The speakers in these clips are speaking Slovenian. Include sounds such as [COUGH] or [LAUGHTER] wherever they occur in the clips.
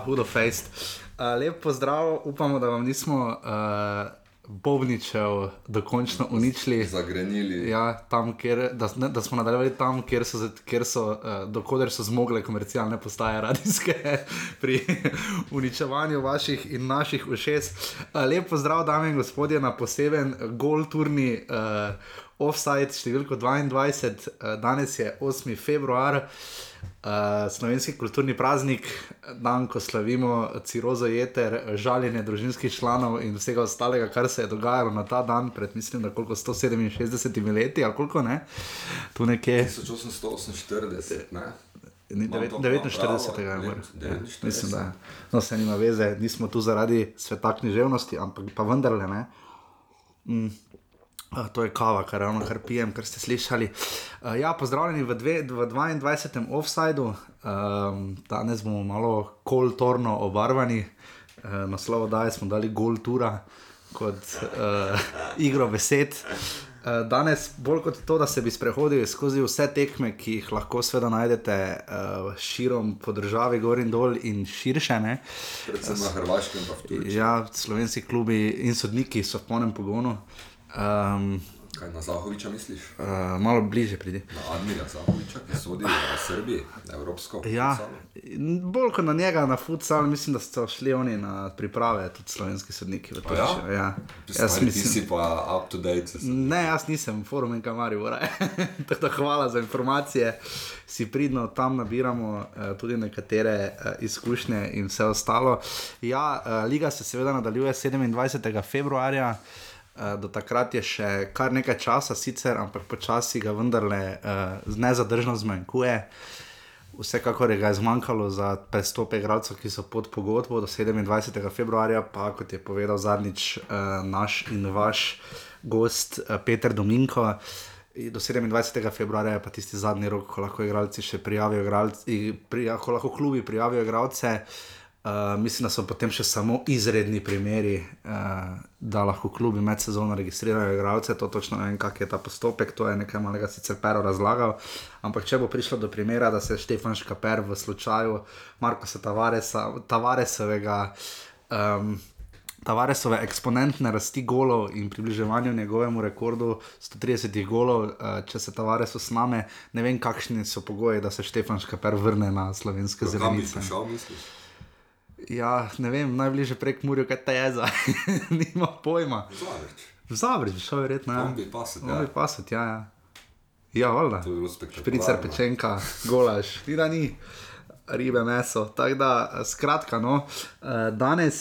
Ja, hudo fejst. Uh, lep pozdrav, upamo, da vam nismo uh, Bobničev dokončno uničili. Zagrenili. Ja, tam, kjer, da, ne, da smo nadaljevali tam, kjer so, kjer so uh, dokoder so zmogle komercialne postaje radijske [LAUGHS] pri [LAUGHS] uničevanju vaših in naših ušes. Uh, lep pozdrav, dame in gospodje, na poseben gol turni uh, offside številko 22. Uh, danes je 8. februar. Uh, slovenski kulturni praznik, dan, ko slavimo cirozo jeter, žaljenje družinskih članov in vsega ostalega, kar se je dogajalo na ta dan, pred mislim, da koliko 167 leti ali koliko ne, tu nekje. 1848, ne? Ni Imam devet- to 49. pravo, je 49. Mislim, da no, se nima veze, nismo tu zaradi sveta književnosti, ampak pa vendarle ne. Mm. Uh, to je kava, kar ravno kar pijem, kar ste slišali. Uh, ja, pozdravljeni v, dve, v 22. offsajdu. Um, danes bomo malo koltorno obarvani. Uh, naslov oddaje smo dali gol tura kot uh, igro besed. Uh, danes, bolj kot to, da se bi sprehodili skozi vse tekme, ki jih lahko seveda najdete uh, širom po državi, gor in dol in širše. Ne? Predvsem na Hrvaškem pa Turčiji. Ja, slovenski klubi in sodniki so v polnem pogonu. Um, Kaj na Zahoviča misliš? uh, malo bliže pridi. Na Admirja Zahoviča, ki sodi v Srbiji, na Evropsko. Ja, futsalu? in bolj kot na njega, na futsal, mislim, da so šli oni na priprave, tudi slovenski sodniki. ja? Turčijo, ja. Jaz Stari, ti si pa up to date. Ne, jaz nisem forum in kamari, [LAUGHS] tako da hvala za informacije. Si pridno tam nabiramo uh, tudi nekatere uh, izkušnje in vse ostalo. Ja, uh, liga se seveda nadaljuje 27. februarja. Uh, do takrat je še kar nekaj časa, sicer, ampak počasi ga vendarle uh, nezadržno zmanjkuje. Vsekakor je ga je zmanjkalo za prestope igralcev, ki so pod pogodbo do 27. februarja, pa kot je povedal zadnjič uh, naš in vaš gost uh, Peter Dominko. Do 27. februarja je pa tisti zadnji rok, ko lahko igralci še prijavijo, igralci, prija, ko lahko klubi prijavijo igralce. Uh, mislim, da so potem še samo izredni primeri, uh, da lahko klubi med sezono registrirajo igralce. To točno ne vem, kak je ta postopek, to je nekaj malega sicer Pero razlagal. Ampak če bo prišlo do primera, da se Štefan Škaper v slučaju Markoša Tavaresa, Tavaresovega. Um, Tavaresove eksponentne rasti golov in približevanju njegovemu rekordu 130 golov, eh, če se Tavares usname, ne vem, kakšni so pogoji, da se Štefan Škaper vrne na slovenske Kam bi zelenice. prišel, misliš? Ja, ne vem, najbližje prek Murijo, kaj te je za, [LAUGHS] nima pojma. Zavrč. Zavrč, šel verjetno. Ja. Tam bi pasel, Ja, ja. bi pasat, ja. ja. Ja, valjda. Špricer, pečenka, golaž, ni da ni, ribe, meso. Tako da, eh, skratka, no, eh, danes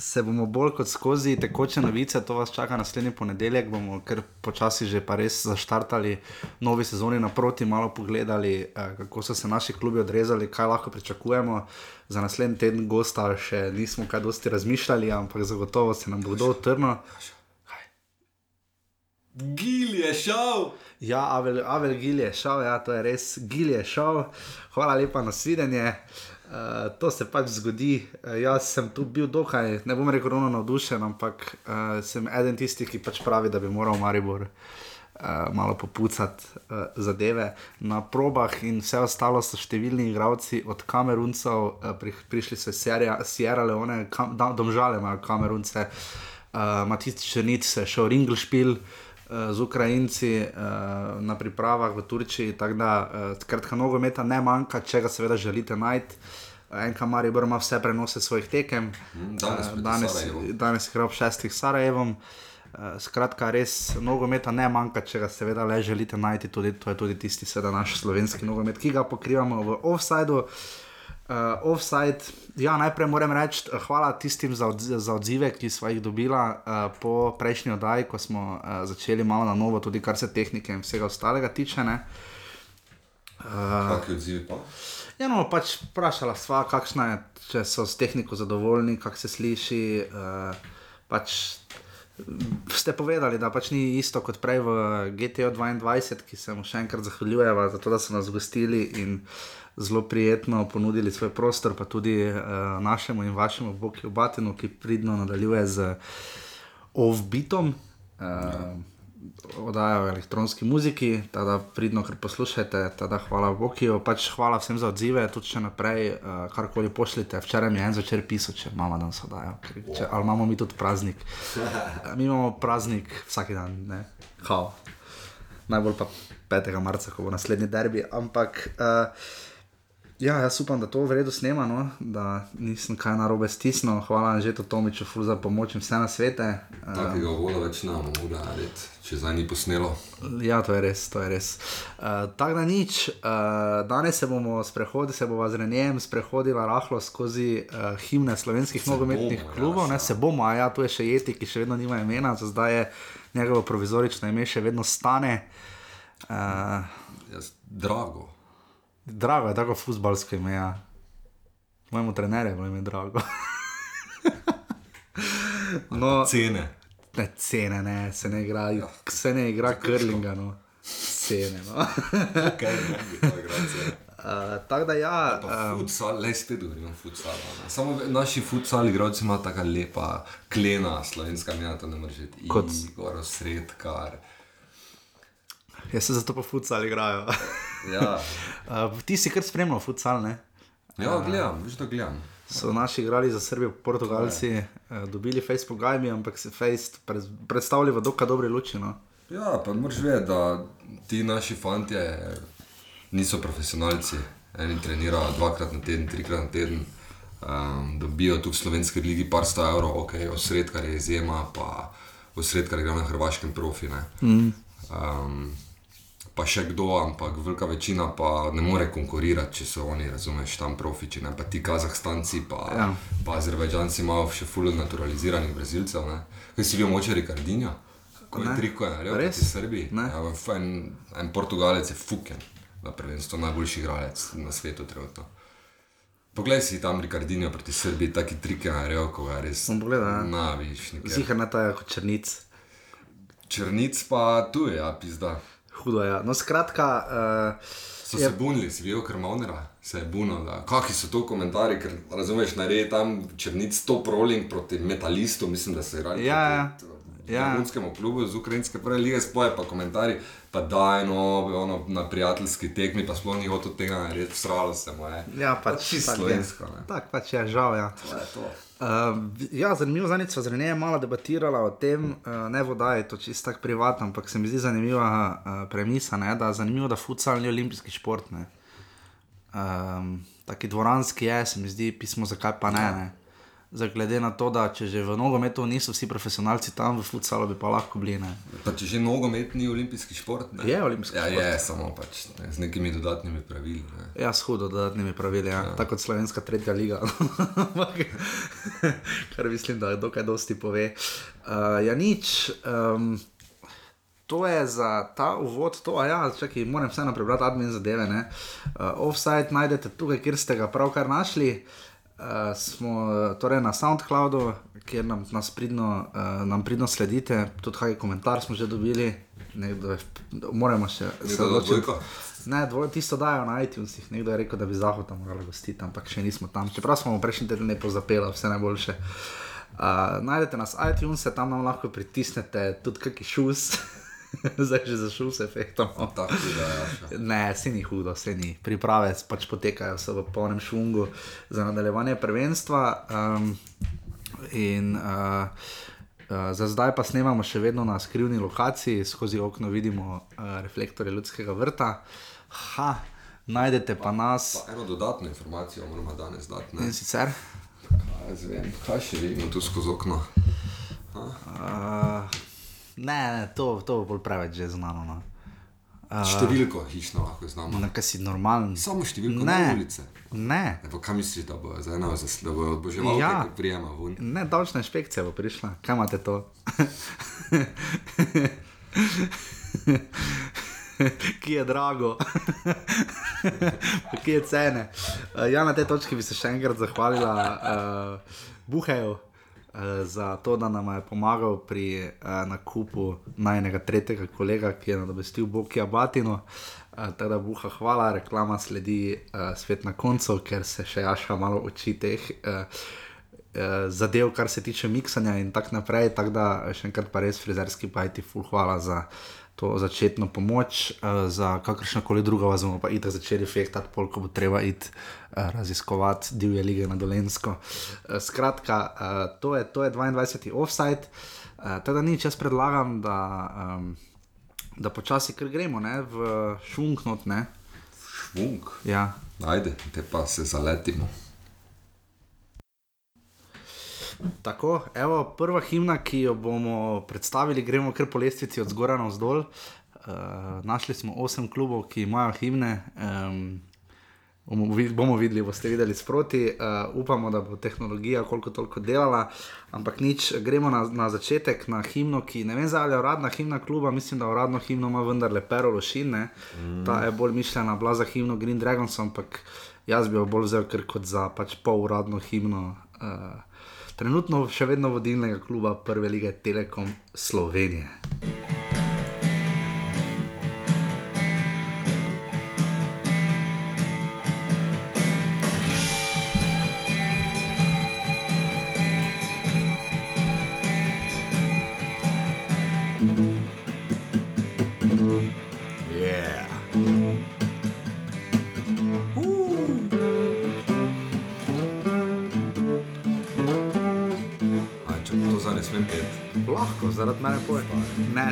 se bomo bolj kot skozi tekoče novice, to vas čaka naslednji ponedeljek, bomo kar počasi že pa res zaštartali novi sezoni naproti, malo pogledali, eh, kako so se naši klubi odrezali, kaj lahko pričakujemo. Za naslednji teden gosta še nismo kaj dosti razmišljali, ampak zagotovo se nam bo kdo otrnil. Gil je šel! Ja, Avel, Avel Gil je šel, ja, to je res, Gil je šel. Hvala lepa na svidenje. Uh, to se pač zgodi. Uh, jaz sem tu bil dokaj, ne bom rekel, ravno navdušen, ampak uh, sem eden tistih, ki pač pravi, da bi moral Maribor uh, malo popucati uh, zadeve na probah, in vse ostalo so številni igravci, od Kameruncev, uh, pri, prišli so iz Sierra- Leone, kam, domžale imajo Kamerunce, uh, Matic Črnic se je šel Ringelšpil. Uh, z Ukrajinci uh, na pripravah v Turčiji, tako da skratka, nogometa ne manjka, če ga seveda želite najti. En kamar je bil, ima vse prenose svojih tekem. Mm, danes Eh, danes, Sarajevu. danes je igral ob šestih Sarajevom. Skratka, res nogometa ne manjka, če ga seveda le želite najti. Tudi, to je tudi tisti, seveda, naš slovenski nogomet, ki ga pokrivamo v offsajdu. Uh, offside, ja, najprej moram reči, eh, hvala tistim za, odz za odzive, ki smo jih dobila uh, po prejšnji oddaji, ko smo uh, začeli malo na novo, tudi kar se tehnike in vsega ostalega tiče. ne. Kakšni odzivi pa? Ja, no, pač vprašala sva, kakšna je, če so s tehniko zadovoljni, kako se sliši. Uh, pač mm, ste povedali, da pač ni isto kot prej v GTO 22, ki se mu še enkrat zahvaljujeva za to, da so nas gostili in zelo prijetno ponudili svoj prostor, pa tudi uh, našemu in vašemu Bokiju Batinu, ki pridno nadaljuje z Ovbitom. Uh, Oddajajo o elektronski muziki, tada pridno, ker poslušate, tada hvala Bokiju, pač hvala vsem za odzive, tudi če naprej, uh, karkoli pošljete. Včeraj mi je en zvečer pisal, če imamo danes oddajo, če, ali imamo mi tudi praznik. Eh, Mi imamo praznik vsak dan, ne, kao. Najbolj pa 5. marca, ko bo naslednji derbi, ampak. Uh, Ja, jaz upam, da to v redu snema, no? da nisem kaj narobe stisnil. Hvala že to Tomiču ful za pomoč in vse na svete. Takega voda več ne bomo mogli narediti, če zdaj ni posnelo. Ja, to je res, to je res. Uh, Tako da nič, uh, danes se bomo sprehodili, se bomo z Renjem sprehodili rahlo skozi uh, himne slovenskih nogometnih ja, klubov, ne, se bomo, a ja, tu je še Jeti, ki še vedno nima imena, za zdaj je njegovo provizorično ime še vedno stane. Uh, Jaz, drago. Drago je tako futbalsko ime, ja. Mojemu trenerju je bilo ime drago. [LAUGHS] no, Cene. ne, cene, ne, se ne igra, se ne igra krlinga, no. Cene, no. Kaj ne bi to igral cene. Uh, [LAUGHS] tako da ja, um, futsal, le spet govorim o futsalu. Samo naši futsal igralci imajo tako lepa klena, slovenska imena, to ne moreš. Kot- Igor, sredkar. Jaz se zato pa futsal igrajo. [LAUGHS] Ja, uh, ti si kar spremljal futsal, ne? ja gledam, veš, da gledam. So naši igrali za Srbijo, Portugalci, uh, dobili Facebook gajmi, ampak se Face pred, predstavlja v dokaj dobri luči. No? Ja, pa moraš vedeti, da ti naši fantje niso profesionalci. Eni trenirajo dvakrat na teden, trikrat na teden, um, dobijo tu v slovenski ligi par sto evrov, ok, osredkar je izjema, pa osredkar igra na hrvaškem profi. Mm. Um, pa še kdo, ampak velika večina pa ne more konkurirati, če so oni, razumeš, tam profiči, ne pa ti Kazahstanci, pa, Ja. ja. pa Azerbajdžanci imajo še fulno naturaliziranih Brazilcev. Ne? Kaj si bil moče Ricardinja? Ko je Ne. triko je naredil Res? proti Srbiji. Ne. Ja, en, en Portugalec je fuken, na prvenstvu najboljši igralec na svetu trenutno. Poglej si tam Ricardinjo proti Srbiji, taki trike naredil, ko ga je res. Bom pogledal, ja. Na, viš, nekaj. Zihar na ta je kot črnic. Črnic pa tu je, ja, pizda. Hudo je. Ja. No, skratka, uh, So se bunili, si videl krmovnera, se je bunil, da kakšni so to komentarji, ker razumeš, naredi tam črnic top rolling proti metalistu, mislim, da so igrali. Ja, ja. proti, Ja. Vrhunskemu klubu iz ukrajinske prve lige, spoje pa komentarji, pa daj no, ono, na prijateljski tekmi, pa sploh ni hotel tega narediti, sralo se mu je. ja, pač čisto tak je. slovensko. ne. Tak pač je, žal. Ja. To je to. Uh, ja, zanimivo zadnjič sva z Renejem malo debatirala o tem, uh, ne voda je to čisto tako privatno, ampak se mi zdi zanimiva uh, premisa, ne, da je zanimivo, da futsal ni olimpijski šport. Ne. Um, taki dvoranski je, se mi zdi pismo, zakaj pa ne. ne. Zdaj, glede na to, da če že v nogometu niso vsi profesionalci tam, v futsalu bi pa lahko bili. Ne. Pa če že nogomet ni olimpijski šport, ne? Je olimpijski ja, šport. je, samo pač ne, z nekimi dodatnimi pravili. Ne. Ja, s hudo dodatnimi pravili, ja. ja. tako kot slovenska tretja liga. [LAUGHS] Kar mislim, da dokaj dosti pove. Uh, ja, nič. Um, To je za ta uvod, to, a ja, čakaj, moram vseeno prebrati admin zadeve. ne. Uh, offside najdete tukaj, kjer ste ga pravkar našli. Uh, smo uh, torej na SoundCloudu, kjer nam, nas pridno, uh, nam pridno sledite, tudi kaj komentar smo že dobili, nekdo je, moramo še se odločiti. dvojko? Ne, dvoj, tisto dajo na iTunesih. Nekdo je rekel, da bi Zahod tam morali gostiti, ampak še nismo tam. Čeprav smo prejšnji teden lepo zapeli, vse najboljše. Uh, najdete nas iTunes, tam nam lahko pritisnete tudi kakšen šus. [LAUGHS] [LAUGHS] Zdaj že zašel s efektom. Tako da, ja. Ne, se ni hudo, se ni. Priprave pač potekajo, v polnem šungu za nadaljevanje prvenstva. Um, in uh, uh, za zdaj pa snemamo še vedno na skrivni lokaciji, skozi okno vidimo uh, reflektorje ljudskega vrta. Ha, najdete pa nas Pa eno dodatno informacijo moramo danes dati. Ne? in sicer. Kaj, jaz vem, kaj še vidimo tu skozi okno? Uh, ne, ne, to, to bo bolj preveč že znano. No. Številko hišno lahko znamo. Na kaj si normalen? Samo številko Ne. na ulice. Ne. Ne, kaj misliš, da bo za eno zas- da bo oboževal, Ja. ja. prijema ven? Ne, davčna inšpekcija bo prišla. Kaj imate to? [LAUGHS] Ki je drago, [LAUGHS] ki je cene. Uh, ja, na tej točki bi se še enkrat zahvalila uh, Buheju uh, za to, da nam je pomagal pri uh, nakupu najnega tretjega kolega, ki je nadomestil Bokija Batino. Uh, tako da buha, hvala, reklama sledi uh, svet na koncu, ker se še jaša malo oči teh. Uh, eh, zadev, kar se tiče miksanja in tako naprej. Tako da še enkrat pa res frizerski pajti, ful hvala za to začetno pomoč, eh, za kakršno koli drugo vas bomo pa itak začeli fehtati, pol, ko bo treba iti eh, raziskovati divje lige na Dolensko. Eh, skratka, eh, to, je, to je 22. offside. Uh, teda nič, jaz predlagam, da, um, da počasi kar gremo ne, v šunknot. Ne. Švunk. Ja. Ajde, te pa se zaletimo. Tako, evo, prva himna, ki jo bomo predstavili, gremo kar po lestvici od zgoraj na vzdolj. Uh, našli smo osem klubov, ki imajo himne. Um, bomo, vid- bomo videli, boste videli sproti. Uh, upamo, da bo tehnologija koliko toliko delala, ampak nič, gremo na, na začetek, na himno, ki ne vem, ali je uradna himna kluba, mislim, da uradno himno ima vendarle Pero Lošine. Mm. Ta je bolj mišljena bila za himno Green Dragons, ampak jaz bi jo bolj vzel kot za pač pol uradno himno. Uh, Trenutno še vedno vodilnega kluba Prve lige Telekom Slovenije.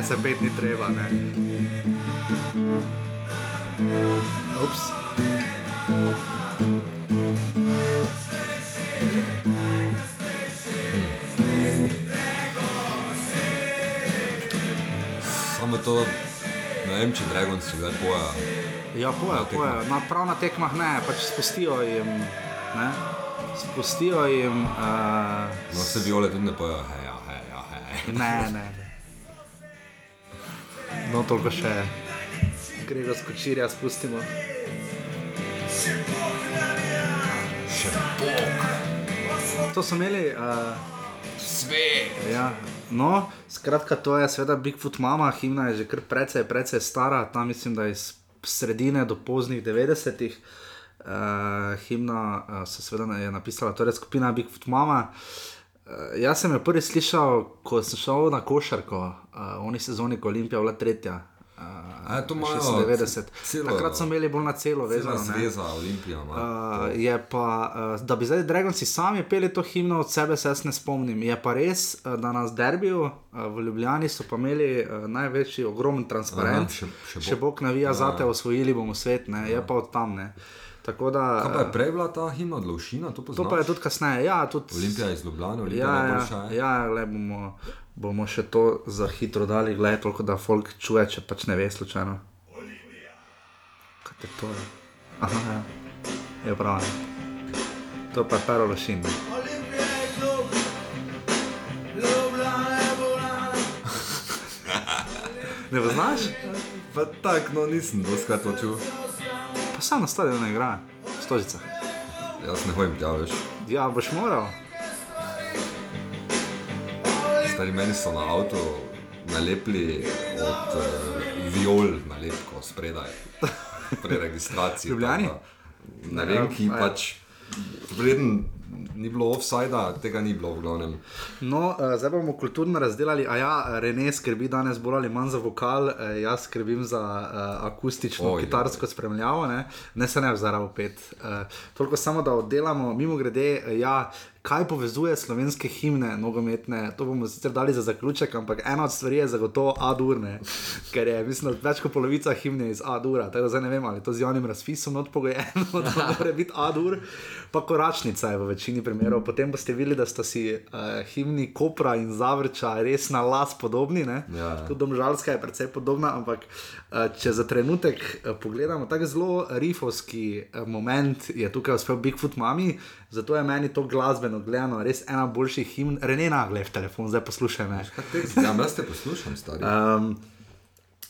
Se pet ni treba. Ne. Ups. Samo to, ne vem, če Dragon si zdaj poja. Ja, poje, Na poje. Na, prav na tekmah ne, pač spustijo jim. Ne? Spustijo jim. Uh, No, se viole tudi ne poja. Hej, hej, hej. ne, ne. ne. No, toliko še. Grega skočirja spustimo. Še bog. To so imeli. Uh, Svet. Ja, no, skratka, to je seveda Bigfoot Mama, himna je že kar precej, precej stara, tam mislim, da iz sredine do poznih 90-ih. Uh, himna uh, se seveda je napisala, torej skupina Bigfoot Mama. Uh, jaz sem jo prvi slišal, ko sem šel na košarko, uh, v oni sezoni, ko Olimpija bila tretja. Uh, A, to imajo 96. celo- Takrat so imeli bolj na celo vezano. zveza Olimpija. Uh, je pa, uh, da bi zdaj Dragonci sami peli to himno od sebe, se jaz ne spomnim. Je pa res, uh, da nas derbijo uh, v Ljubljani so pa imeli uh, največji, ogromen transparent. Aha, še- še še Bog. Bog navija za te, osvojili bomo svet, ne? je pa od tam. Ne? Tako da. Kaj pa je prej bila ta himna od Lovšina? To, To poznaš? pa je tudi kasneje. Ja, tudi, Olimpija iz Ljubljana, Olimpija Ja, najboljša. ja, je. ja le bomo, bomo še to za hitro dali, gledaj, toliko da folk čuje, če pač ne ve slučajno. Kaj te to je? Aha, ja. Je prav. ja. To pa je pero lošin. ne. [LAUGHS] Ne poznaš? Pa tako, no nisem doskrat to čul. Pa sam na stadionu igra, stožica. Jaz ne hodim tja več. Ja, boš moral. Stari meni so na avtu nalepili od uh, viol nalepko spredaj. Pri registraciji. Ljubljani? da Ne vem, ki Ja, pač. Vreden ni bilo offsajda, tega ni bilo v glavnem. No, uh, zdaj bomo kulturno razdelili. A ja, Rene skrbi danes bolj ali manj za vokal, uh, jaz skrbim za uh, akustično, Oj, kitarsko spremljavo, ne, ne se ne vzara v pet. Uh, toliko samo, da oddelamo, mimo grede, uh, ja. Kaj povezuje slovenske himne, nogometne, to bomo sicer dali za zaključek, ampak ena od stvari je zagotovo A-durne, [LAUGHS] ker je, mislim, več kot polovica himne iz A-dura. Tako da zdaj ne vem, ali je to z javnim razpisom odpogojeno, [LAUGHS] da [LAUGHS] mora biti A-dur, pa koračnica je v večini primerov. Potem boste videli, da sta si uh, himni Kopra in Zavrča res na las podobni. ne. Ja. Tudi Domžalska je precej podobna, ampak če za trenutek uh, pogledamo, tako zelo rifovski uh, moment je tukaj uspel Bigfoot Mami, zato je meni to glasbeno gledano res ena boljših himn. Rene nagle v telefon, zdaj poslušaj me. Ja, jaz te poslušam, stari. Um,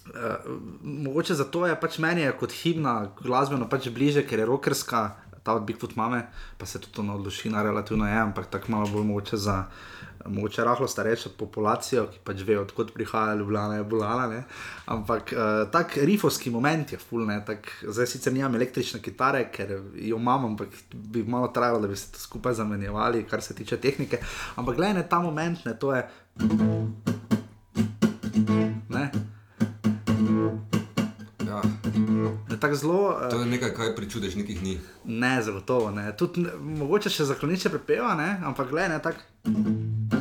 Uh, mogoče zato je pač meni je kot himna glasbeno pač bliže, ker je rokerska, ta od Bigfoot mame, pa se tudi to na odločina relativno je, ampak tako malo bolj mogoče za mogoče rahlo starejšo populacijo, ki pač ve, odkot prihaja Ljubljana, je bolana. Ne? Ampak uh, tak rifovski moment je full, ne? tak zdaj sicer nimam električne kitare, ker jo imam, ampak bi malo trajalo, da bi se to skupaj zamenjevali, kar se tiče tehnike. Ampak gledaj, ta moment, ne, to je. Ne? Ja, Tako zelo, eh, to je nekaj, kar pri čudežnikih ni. ne, zagotovo ne. Tudi, ne, mogoče še zakloniče prepeva, ne? ampak gledaj, ne tako.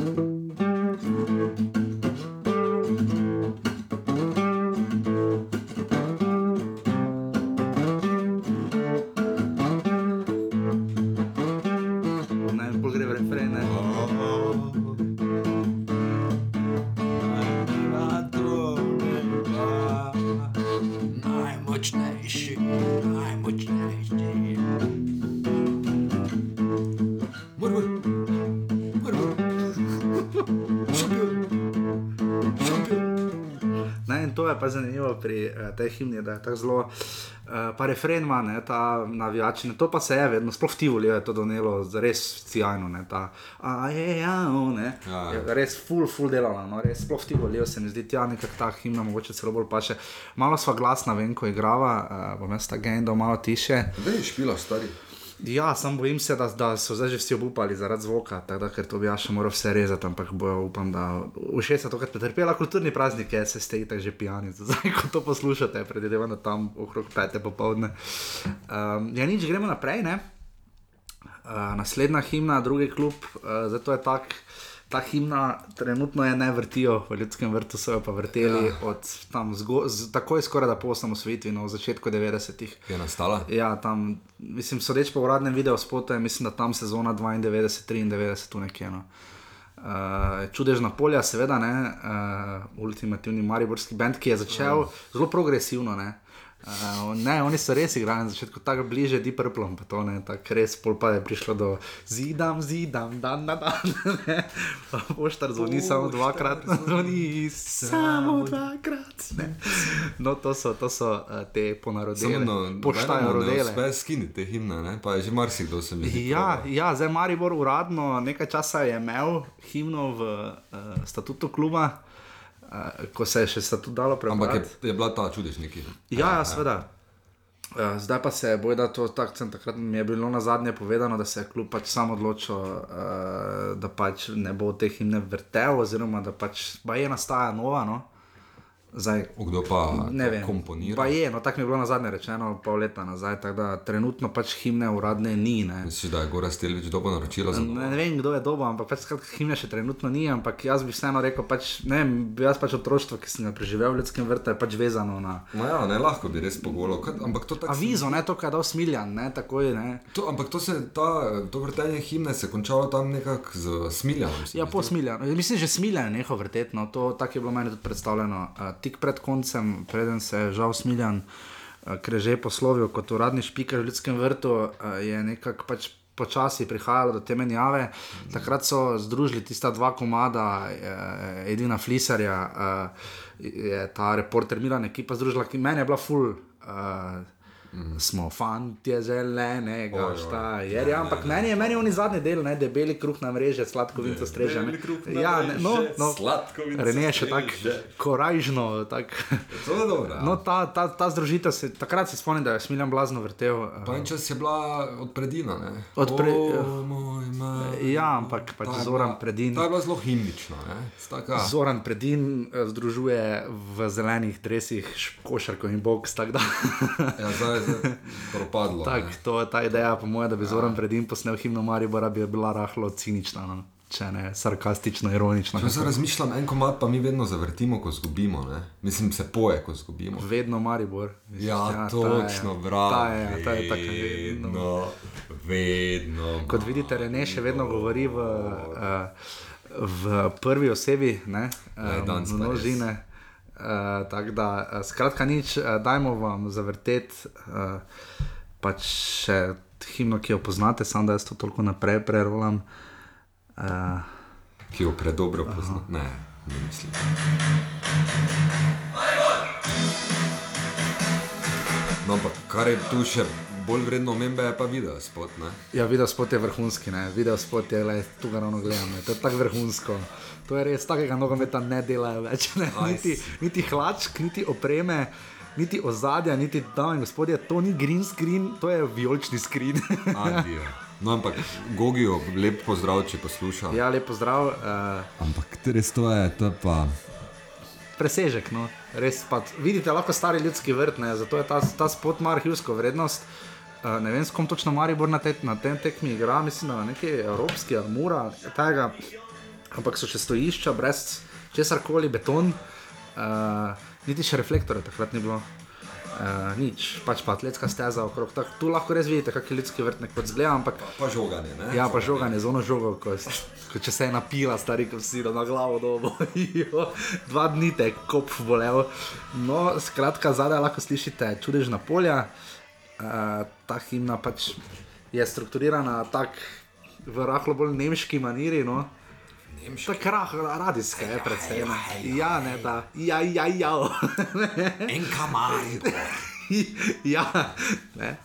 Pri uh, tej himni, da je tako zelo, uh, pa refren ima, ne, ta navijačina, to pa se je vedno, sploh v Tivoli je to donelo res cijajno, ne, ta, a je, ja, o, ne, Ja. je res full, full delala, no, res, sploh v Tivoli se mi zdi, tja nekako ta himna, mogoče celo bolj paše, malo sva glasna, vem, ko igrava, uh, bom jaz ta gendo malo tiše. Veš, špila, stari. Ja, sam bojim se, da, da so zdaj že vsi obupali zaradi zvoka, tako da, to bi jaz še moral vse rezati, ampak bojo, upam, da ušesa tokrat pretrpela kulturni praznik, je se ste itak že pijani, [LAUGHS] zdaj ko to poslušate, predvidevam, da tam okrog pete popovdne. Um, ja, nič, gremo naprej, ne? Uh, naslednja himna, drugi klub, uh, zato je tak. Ta himna trenutno je ne vrtijo, v ljudskem vrtu so jo pa vrteli ja. od tam zgo, z, takoj skoraj da po osamosvojitvi, no, v začetku 90-ih. Je nastala? Ja, tam, mislim, sodeč po uradnem videu spotu, je mislim, da tam sezona 92-93 tu nekje. No. Uh, čudežna polja, seveda, ne, uh, ultimativni mariborski bend, ki je začel uh. zelo progresivno. Ne. Uh, ne, oni so res igrali na začetku tako bliže Deep Purple, pa to ne, tako res pol pa je prišlo do zidam, zidam, dan na dan. [LAUGHS] Poštar zvoni samo dvakrat, zvoni [LAUGHS] samo dvakrat. ne. No, to so, to so uh, te ponarodele, no, poštajo rodele. Uspe skiniti te himne, ne? pa je že marsikdo se mi zdi. Ja, ja, zdaj Maribor uradno nekaj časa je imel himno v uh, statutu kluba, ko se je še statut dalo Ampak prebrati. je, je bila ta čudežniki. Ja, ja, seveda. Uh, zdaj pa se boji, da to tako sem takrat mi je bilo na zadnje povedano, da se je klub pač sam odločil, uh, da pač ne bo te himne vrtel, oziroma da pač pa je nastaja nova. No? Zdaj, Kdo pa ne to vem. komponira? Pa je, no tako mi je bilo na zadnje rečeno, pol leta nazaj, tako da trenutno pač himne uradne ni. Ne? Misliš, da je Gora Stelvič dobo naročila za Ne, ne vem, kdo je dobo, ampak pač himne še trenutno ni, ampak jaz bi vseeno rekel, pač, ne vem, jaz pač otroštvo, ki sem ga preživel v ljudskem vrtu, je pač vezano na No ja, ne lahko bi res pogolo, kaj- ampak to tako. avizo, ne to, kaj je dal smiljan, ne takoj, ne. To, ampak to, se, ta, to vrtenje himne se je končalo tam nekako z smiljanom. Ja, po zdi. smiljanju. Mislim, že smiljan je nehal vrteti, no, to tako je bilo meni tudi predstavljeno. Uh, tik pred koncem, preden se je žal smiljan, uh, ker je že poslovil kot uradni špiker v ljudskem vrtu, uh, je nekako pač. Počasi prihajalo do te menjave, takrat so združili tista dva komada, eh, Edina Flisarja, eh, je ta reporter Milan ekipa združila, ki meni je bila full. Eh, mm. smo fantje zelene, Oj, oj. gašta, jer ja, ampak meni je, meni je oni zadnji del, ne, debeli kruh na mreže, sladkovinca streže. ne. Ja, ne, no, no, Rene je še tako korajžno, tak. Je. No, ta, ta, ta združitev, se, takrat se spomnim, da je Smiljan blazno vrtel. eh, Pa en čas je bila odpredina, ne? Od pre- O, moj maj. Ja, ampak pač je Zoran bila- Predin. Ta je bila zelo himnična, Zoran Predin eh, združuje v zelenih dresih košarko in boks. Tak, da, ja, je zdaj propadlo. tak, ne. to je ta ideja, po mojem, da bi Zoran Predin posnel himno Maribora, bi bila rahlo cinična, no? če ne sarkastično, ironična. Če zdaj razmišljam, en komat pa mi vedno zavrtimo, ko zgubimo. Ne? Mislim, se poje, ko zgubimo. Vedno Maribor. Ja, ta je- točno, bravo. Ta je, ta je tako vedno. vedno. Vedno. Kot vidite, Rene še vedno govori v, uh, v prvi osebi, ne, Ja, res. množine. Uh, tako da, uh, skratka, nič, uh, dajmo vam zavrteti uh, pač še himno, ki jo poznate, samo da jaz to toliko naprej prerolam. Uh, Ki jo predobro pozna. Ne, ne mislim. No, ampak kar je tu še bolj vredno omembe, je pa video spot. Ne? ja, video spot je vrhunski, ne? video spot je, le, tu ga ravno gledam, ne? to je tako vrhunsko. To je res, takega nogometa ne delajo več, ne? Aj, niti, niti hlačk, niti opreme. Niti ozadja, niti in gospodje, to ni green screen, to je vijolični screen. [LAUGHS] Adijo. No, ampak Gogijo, lep pozdrav, če posluša. ja, lepo zdrav. Uh, Ampak res to je, to je pa. presežek, no, res pa. Vidite, lahko stari ljudski vrt, ne, zato je ta, ta spot ima arhivsko vrednost. Uh, ne vem, s kom točno Maribor na, te, na tem tekmi igra, mislim, da na neki evropski ali mura, tega, ampak so še stojišča, brez česar koli, beton, uh, niti še reflektorja takrat ni bilo. Uh, nič, pač pa atletska steza okrog. Tak, tu lahko res vidite, kakšen ljudski vrt nekako zgleda, ampak Pa žoganje, ne? Ja, pa žoganje, z ono žogo, ko, s- ko če se je napila, stari, ko si da na glavo dobo. [LAUGHS] Dva dni te je kop bolel. No, skratka, zadaj lahko slišite čudežna polja. Uh, ta himna pač je strukturirana tako v rahlo bolj nemški maniri. No. Tako rah, radijska je predvsem. Ja, ne da. Ja, ja, ja. Enka Maribor. [LAUGHS] ja, ne.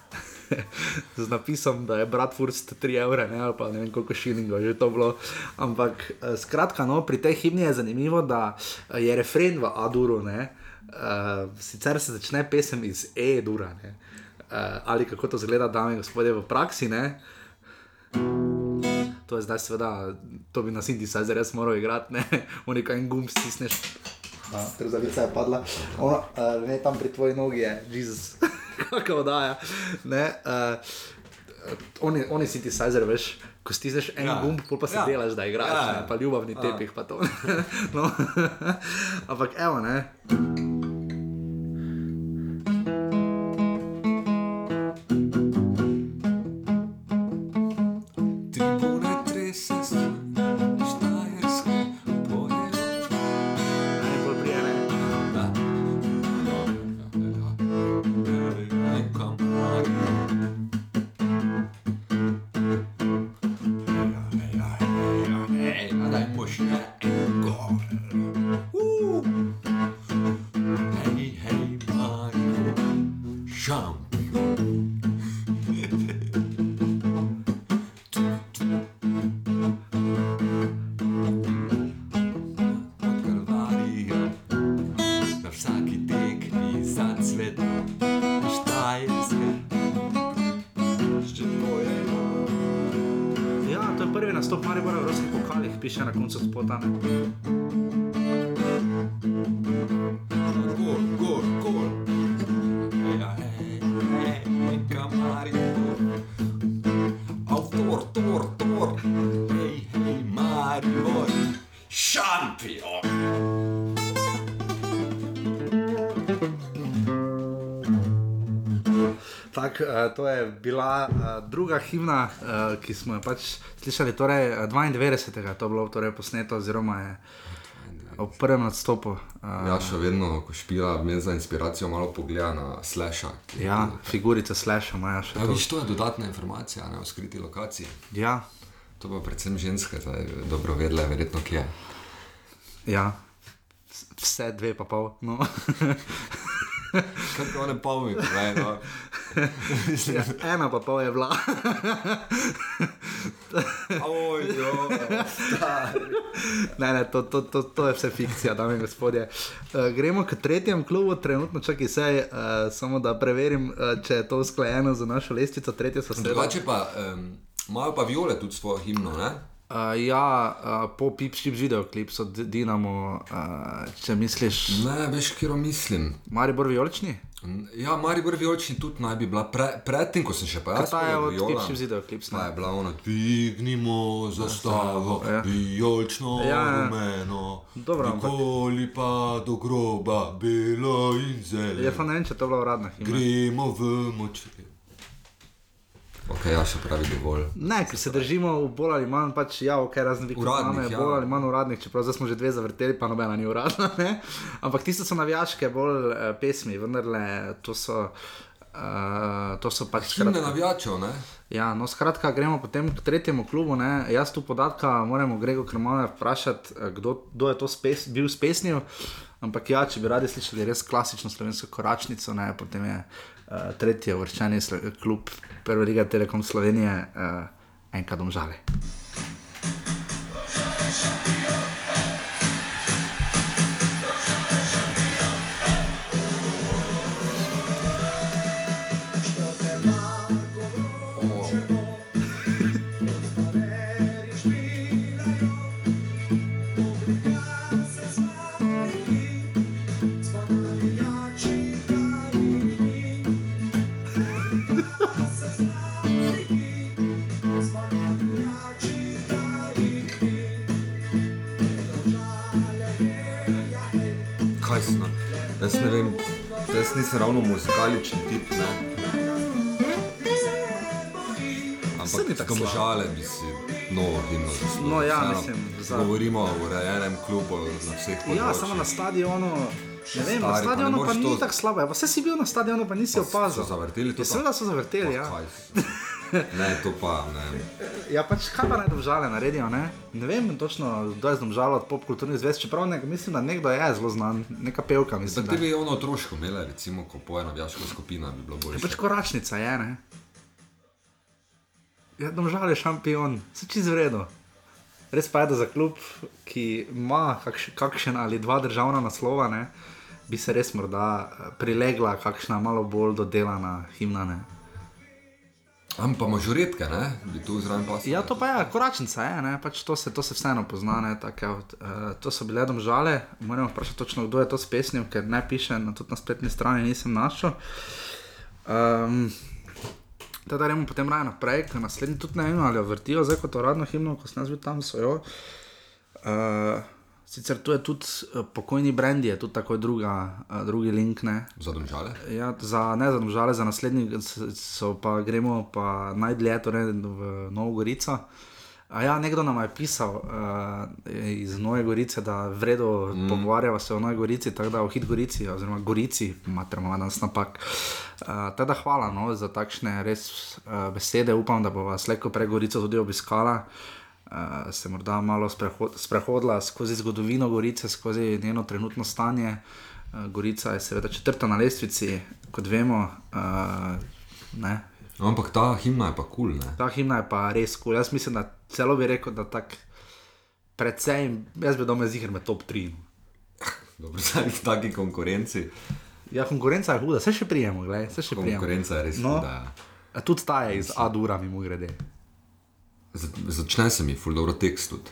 Z napisom, da je Bratwurst 3 evre, ne, ali pa ne vem koliko šilingov je to bilo. Ampak eh, skratka, no, pri tej himni je zanimivo, da eh, je refren v A-duru, ne. Uh, sicer se začne pesem iz E-dura. Uh, ali kako to zgleda, dame in gospodje, v praksi, ne. To je zdaj, seveda, to bi na synthesizer res moral igrati, ne, [LAUGHS] unika en gumb stisneš. Trzavica je padla, ono, uh, ne tam pri tvoji nogi je, Jezus, [LAUGHS] kako oddaja. Ne, uh, oni, oni synthesizer, veš, ko stisneš en ja. Ja. gumb, pol pa se ja. Ja. delaš, da igraš, ja. Ja, ja. ne, pa ljubavni Ja. tepih, pa to. [LAUGHS] no. Ampak evo, ne. Evropskih pokalih, piše na uh, to je bila uh, druga himna, uh, ki smo jo pač slišali, torej eh, 92. To je bilo torej posneto, oziroma je ob prvem nastopu. Uh, Ja, še vedno, ko špila, me za inspiracijo malo pogleda na slasha. ja, figurice slasha imajo še Ja, to. viš, to je dodatna informacija ne, o skriti lokaciji. Ja, To pa predvsem ženske zdaj dobro vedle, verjetno kje. ja. Vse dve pa pol. No. [LAUGHS] Kaj pa ne pa mi, povej, no. ja, ena pa pol je bila. Oj, jo, ne, ne, to, to, to, to je vse fikcija, dame in gospodje. Uh, gremo k tretjemu klubu, trenutno čakaj se, uh, samo da preverim, uh, če je to usklajeno z našo lestvico, tretje so sedaj. Drugače pa um, imajo pa viole tudi svojo himno, ne? Uh, ja, uh, po Pipščip videoklip so D- Dinamo, uh, če misliš, Ne, veš, kjer mislim. Maribor Vijolični? Ja, Maribor Vijolični tudi naj bi bila, pre, predtem, ko sem še pa jaz. Ta je od Viola, Pipščip videoklip. Pa je bila ona, dvignimo zastavo, Ja. vijolično, Ja, ja. rumeno, Dobro, nikoli pa do groba, belo in Je zeleno. pa ne vem, če to je bila uradna himna. Gremo v moč. Ok, ja, še pravi dovolj. Ne, ker se držimo v bolj ali manj, pač, ja, ok, razen vi, Uradnih, je ja. bolj ali manj uradnih, čeprav zdaj smo že dve zavrteli, pa nobena ni uradna. Ne? Ampak tiste so navijaške, bolj uh, pesmi, vendarle to so. Uh, to so pač Himne skratka- navijačev, ne? Ja, no, skratka, gremo potem k tretjemu klubu. Ne? Jaz tu podatka moramo Grego Krmana vprašati, eh, kdo, kdo je to spes, bil spesnil. Ampak ja, če bi radi slišali res klasično slovensko koračnico, ne, potem je uh, tretji uvrščeni slo- klub Prve lige Telekom Slovenije, uh, enka domžale. Nisem ravno muzikaličen tip, ne. Ampak tako tako žale bi si novo himno zaslužil. No ja, Vseeno, mislim, za- Govorimo o urejenem klubu na vseh Ja, področjih. samo na stadionu. Ne vem, na Stari, pa ne stadionu pa, moreš ni to- tako slabo. Vse si bil na stadionu, pa nisi opazil. So zavrteli to? Ja, Seveda so zavrteli, ja. [LAUGHS] Ne, to pa ne. Ja, pač kaj pa naj domžale naredijo, ne? Ne vem točno, kdo je zdomžal od popkulturnih zvest, čeprav nek, mislim, da nekdo je zelo znan, neka pevka, mislim. Da. tebi je ono otroško imela, recimo, ko poje navijaška skupina, bi bilo bolje. Pač koračnica je, ne? Ja, domžal je šampion, se čez vredo. Res pa je, da za klub, ki ima kakš, kakšen ali dva državna naslova, ne, bi se res morda prilegla kakšna malo bolj dodelana himna. Ne. Ampak ima žuretke, ne? Bi tu zraven pa Ja, to pa je, koračnica je, ne? pač to, se, to se vseeno pozna. Ne? Tak, ja, uh, to so bile domžale, moramo vprašati točno, kdo je to spesnil, ker ne piše, na, tudi na spletni strani nisem našel. Um, Teda gremo potem raje naprej, ker naslednji tudi ne vem, ali jo vrtijo zdaj kot uradno himno, ko sem jaz bil tam, so jo. Uh, sicer tu je tudi uh, pokojni brand, je tudi tako druga, uh, drugi link. Ne? Za domžale? Ja, za, ne za domžale, za naslednji so pa gremo pa najdlje, torej v Novo Gorico. A ja, nekdo nam je pisal uh, iz Nove Gorice, da vredno mm. pogovarjava se o Novi Gorici, tako da o Hit Gorici, oziroma Gorici, materamo danes napak. Uh, teda hvala no, za takšne res uh, besede, upam, da bo vas leko prej Gorico tudi obiskala. Uh, se morda malo sprehod, sprehodila skozi zgodovino Gorice, skozi njeno trenutno stanje. Uh, Gorica je seveda četrta na lestvici, kot vemo. Uh, ne, Ampak ta himna je pa kul, cool, ne? Ta himna je pa res kul. Cool. Jaz mislim, da celo bi rekel, da tak precej, jaz bi doma ziger med top 3. Dobro, [LAUGHS] zdaj v taki konkurenci. Ja, konkurenca je huda, se še prijemo, gledaj, se še prijemo. Konkurenca je res No. huda. ja. Tudi ta je iz Adura, mimo grede. Začne se mi ful dobro tekst tudi.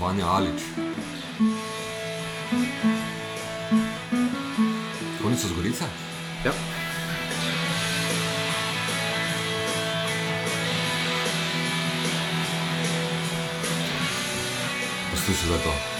Vanja Alič. Oni so z Gorice? Ja. Poslušaj za to.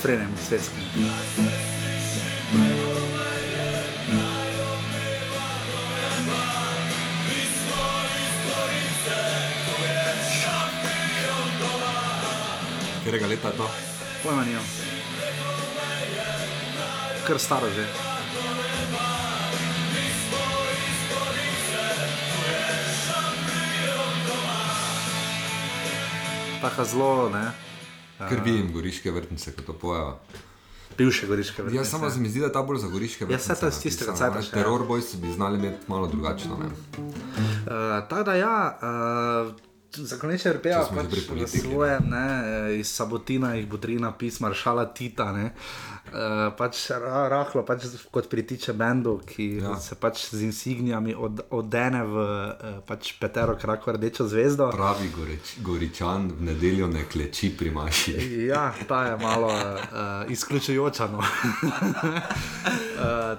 refrenem svetskim. Katerega leta je to? Pojma nimam. Kar staro že. Taka zelo, ne. Ker vidim goriške vrtnice, ko to pojejo. Bivše goriške vrtnice. Ja, samo se mi zdi, da ta bolj za goriške Ja, saj to je iz vrtnice tistega cajta ja. Terror Boys bi znali imeti malo drugačno. Ne? Uh, tako da ja. Uh, Zakonite RPA Če smo že pač v svojem, ne, eh, iz Sabotina jih bodrina pisma Šala Tita, ne, uh, pač ra, rahlo, pač kot pritiče bendu, ki ja. Se pač z insignijami od, odene v uh, pač petero krako rdečo zvezdo. Pravi goreč, goričan v nedeljo ne kleči pri maši. Ja, ta je malo uh, izključujoča. No. uh,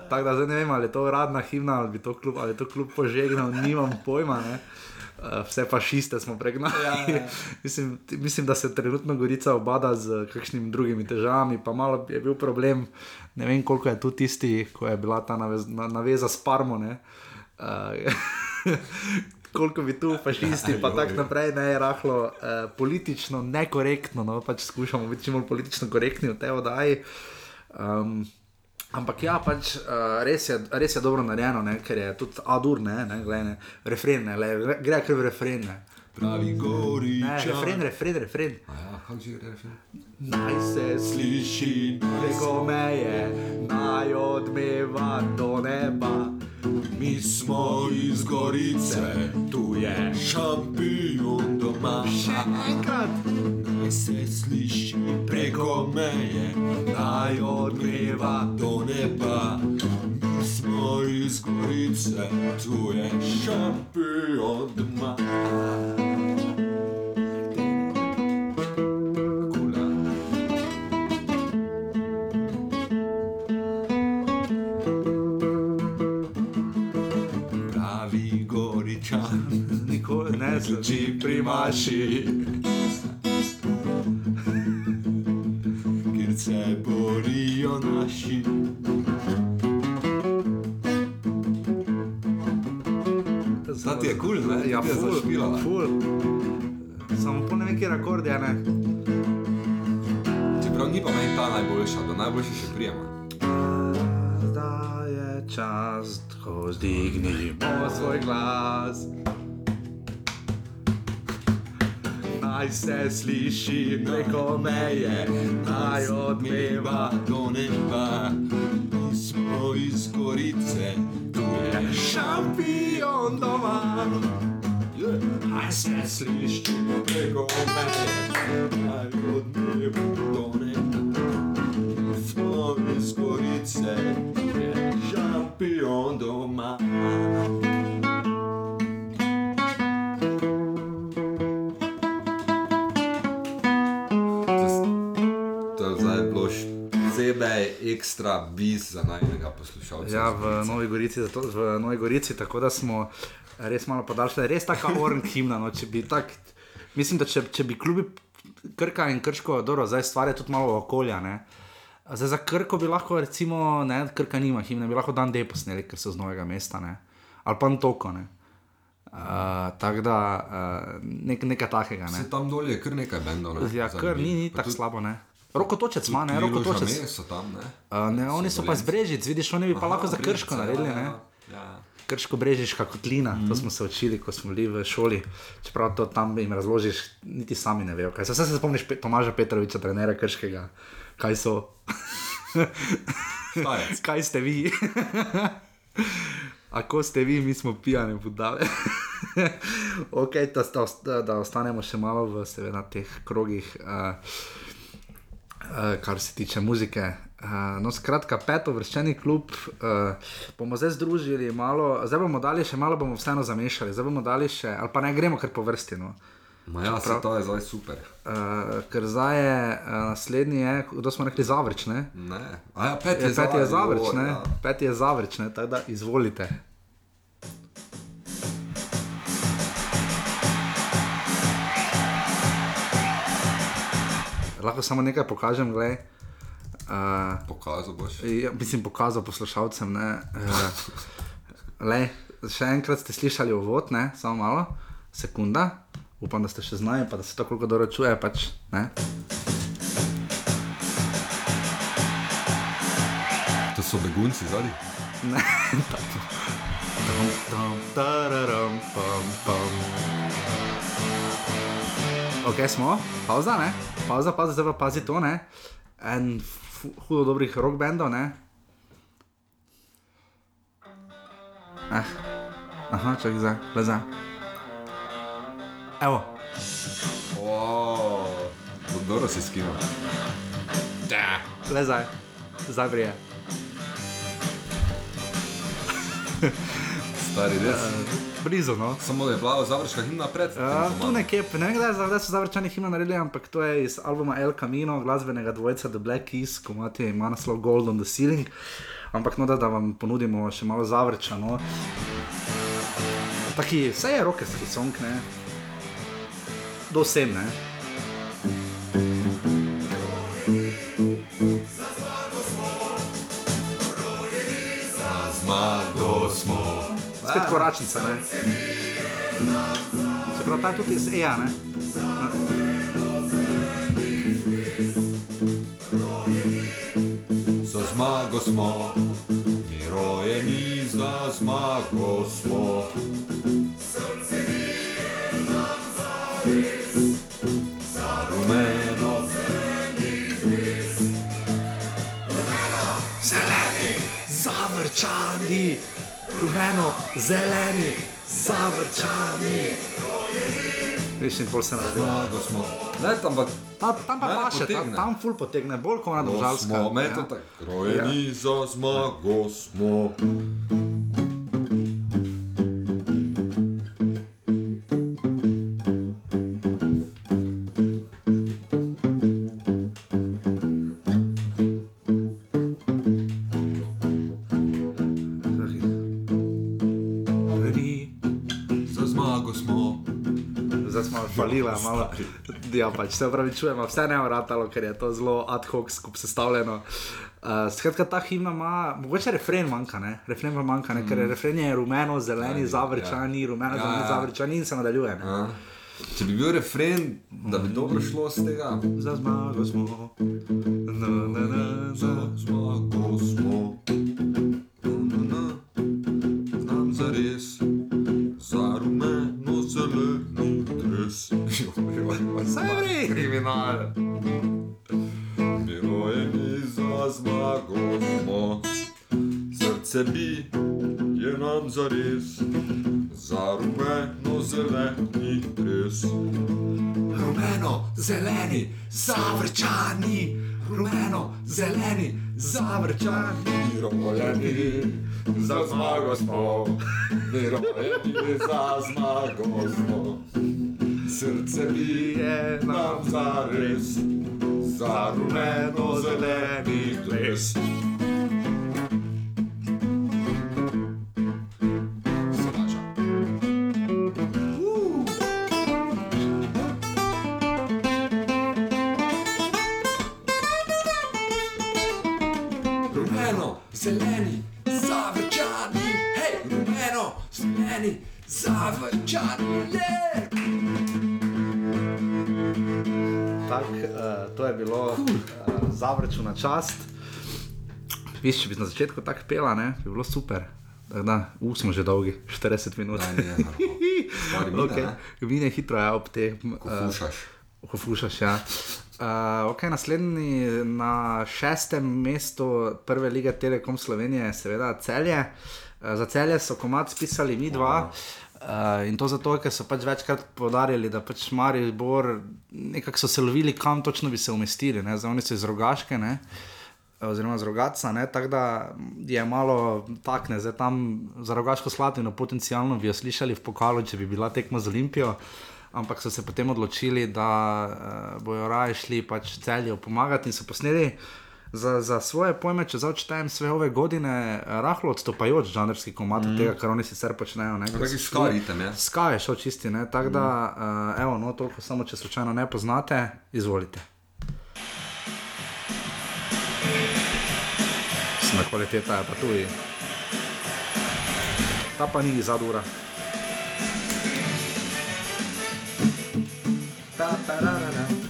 [LAUGHS] tako da zdaj ne vem, ali je to uradna himna ali, bi to klub, ali je to kljub požegnal, nimam pojma. Ne. Uh, vse fašiste smo pregnali. Ja, ja. [LAUGHS] mislim, mislim, da se trenutno Gorica obada z kakšnimi drugimi težavami, pa malo je bil problem. Ne vem, koliko je tu tisti, ko je bila ta navez, na, naveza s Parmo. ne. Uh, [LAUGHS] koliko bi tu fašisti, pa tako naprej, ne je rahlo uh, politično nekorektno, no pač skušamo biti čim bolj politično korektni v tej oddaji. Um, ampak ja, pač uh, res, je, res je dobro narejeno, ne, ker je tudi adur, ne, ne, glej, ne, refren, ne, le, re, gre kar v refren. Ne. Pravi Ne, goričan. refren, refren, refren. Ja, kako že gre refren? Naj se sliši preko meje, naj odmeva do neba. Mi smo iz Gorice, tu je šampion doma. Še enkrat, Naj se sliši preko meje, naj odmeva do neba. Mi smo iz Gorice, tu je šampion doma. Zloči pri maši. kjer se borijo naši. Ta ti je kul, ne? Ja, ful, zašpilala. ful. Samo po ne vem, kje rekord je, ne. Čeprav ni pa meni ta najboljša, do najboljše še prijema. Zdaj je čas, ko zdignimo svoj glas. Naj se sliši preko meje, naj odmeva. do neba. Mi smo iz Gorice, tu je šampion doma. Naj se sliši preko meje, naj odmeva do neba. Mi smo iz Gorice, tu je šampion doma. Ekstra bis za najnega poslušalca. Ja, v Novi Gorici, zato, v Novi Gorici, tako da smo res malo podaljšali, res tako oren himna. No, če bi tak, mislim, da če, če bi klubi Krka in Krško, dobro, zdaj stvar je tudi malo okolja. Ne? Zdaj za Krko bi lahko, recimo, ne, Krka nima himne, bi lahko dan D posneli, ker so z novega mesta, ne? ali pa Antoko. Ne? Uh, tako da uh, nek, nekaj takega. Ne? Se tam dolje je kar nekaj bendov. Ne? Ja, kar ni, ni tako slabo. Ne? Roko točec ima, ne, roko točec. Mes so tam, ne? Uh, ne, oni so pa z Brežic, vidiš, oni bi pa lahko za Krško Brežice, naredili. ja, Ne? ja, ja. Krško brežiška kotlina, mm. to smo se učili, ko smo bili v šoli. Čeprav to tam jim razložiš, niti sami ne vejo. Kaj. Vse se spomniš Pe Tomaža Petroviča, trenera Krškega, kaj so. [LAUGHS] Kaj ste vi? Ako ste vi, mi smo pijani budale. [LAUGHS] ok, da, da, da ostanemo še malo v seveda, teh krogih, uh, uh, kar se tiče muzike. Uh, no, skratka, peto vrščeni klub uh, bomo zdaj združili malo, zdaj bomo dali še malo, bomo vseeno zamešali, zdaj bomo dali še, ali pa ne gremo kar po vrsti. No. Ma ja, se to je zdaj super. Uh, ker zdaj je uh, naslednji, je, kdo smo rekli, zavrč, ne? Ne. A ja, pet Je, peti je zavrč, o, ne? ja. Peti je zavrč, ne? Tako da izvolite. Lahko samo nekaj pokažem, gledaj. Uh, Pokazal boš. Ja, mislim, pokazal poslušalcem. Ne, [LAUGHS] uh, le, še enkrat ste slišali uvod, ne, samo malo, sekunda. Upam, da ste še znali, pa da se to koliko dobro čuje. Pač, ne. To so begunci zadnji. Ne, [LAUGHS] tako. Dum, dum, tararam, pam, pam. Ok, smo, pauza, ne? Pauza, pauza, zdaj pa pazi to, ne? En hudo dobrih rock bendov, ne? Eh. Aha, čakaj, zdaj, le zdaj. Evo, Wow, dobro si skinil. le zdaj, zdaj brije. Stari res. Blizu, no. Samo da je bila završka himna pred. Uh, tu nekje, ne vem, kdaj, kdaj so zavrčani himno naredili, ampak to je iz albuma El Camino, glasbenega dvojca The Black Keys, ko imate ima naslov Gold on the Ceiling. Ampak no, da, da vam ponudimo še malo zavrčano. Taki, vse je rokerski song, ne. Do vsem, ne. Spet koračnica, ne. Se pravi, ta tudi iz EA, ne. Za zmago smo, mi rojeni za zmago smo. Zavrčani, rumeno, zeleni, zavrčani. Viš, in pol se naredi. zmago smo. Ne, tam pa Ta, tam pa paše, tam, potegne. tam ful potegne, bolj kot ona smo, državska. me to tako. Rojeni za zmago smo. Falila, malo. Ja, pač se upravičujemo, vse ne vratalo, ker je to zelo ad hoc skup sestavljeno. Uh, skratka, ta himna ima, mogoče refren manjka, ne? refren pa manjka, ne? ker je refren je rumeno, zeleni, zavrčani, rumeno, Ja, zeleni, ja. zavrčani in se nadaljuje. Ne? A? Če bi bil refren, da bi dobro šlo z tega. Za zmago smo. Na, na, na, Za zmago smo. Na, na, na. Znam za Kriminal. Mi rojeni za zmago smo. Srce bi je nam za res, za rumeno zeleni dres. Rumeno, zeleni, zavrčani, rumeno, zeleni, zavrčani. Rojeni za zmago smo, mi rojeni za zmago smo. Srce bije nam za res, za rumeno zeleni dres. Zavrčani, hej, rumeno, zeleni, zavrčani, je. Je bilo uh, zavrču na čast. Viš, če bi na začetku tako pela, ne, bi bilo super. Da, uh, smo že dolgi, 40 minut. No. Stvari mine, okay. ne? Mine hitro, ja, ob te. Ko fušaš. Ko fušaš, ja. Uh, okay, naslednji na šestem mestu prve lige Telekom Slovenije je seveda celje. Uh, za celje so komat spisali mi dva. Uh, in to zato, ker so pač večkrat podarili, da pač Maribor nekako so se lovili, kam točno bi se umestili. Ne? Zdaj oni so iz rogaške, ne? oziroma z rogaca, tako da je malo takne, zdaj tam za rogaško slatino potencialno bi jo slišali v pokalu, če bi bila tekma z Olimpijo ampak so se potem odločili, da uh, bojo raje šli pač celju pomagati in so posneli za, za svoje pojme, če začnem sve ove godine, rahlo odstopajoč žanrski komat mm. tega, kar oni sicer počnejo. Ne, Taki skar ritem, ja. Skaj je šel čisti, ne? tako da, uh, evo, no, toliko samo, če slučajno ne poznate, izvolite. Ogromna kvaliteta je pa tu. Ta pa ni zadura. Ta, ta, ra, ra, ra.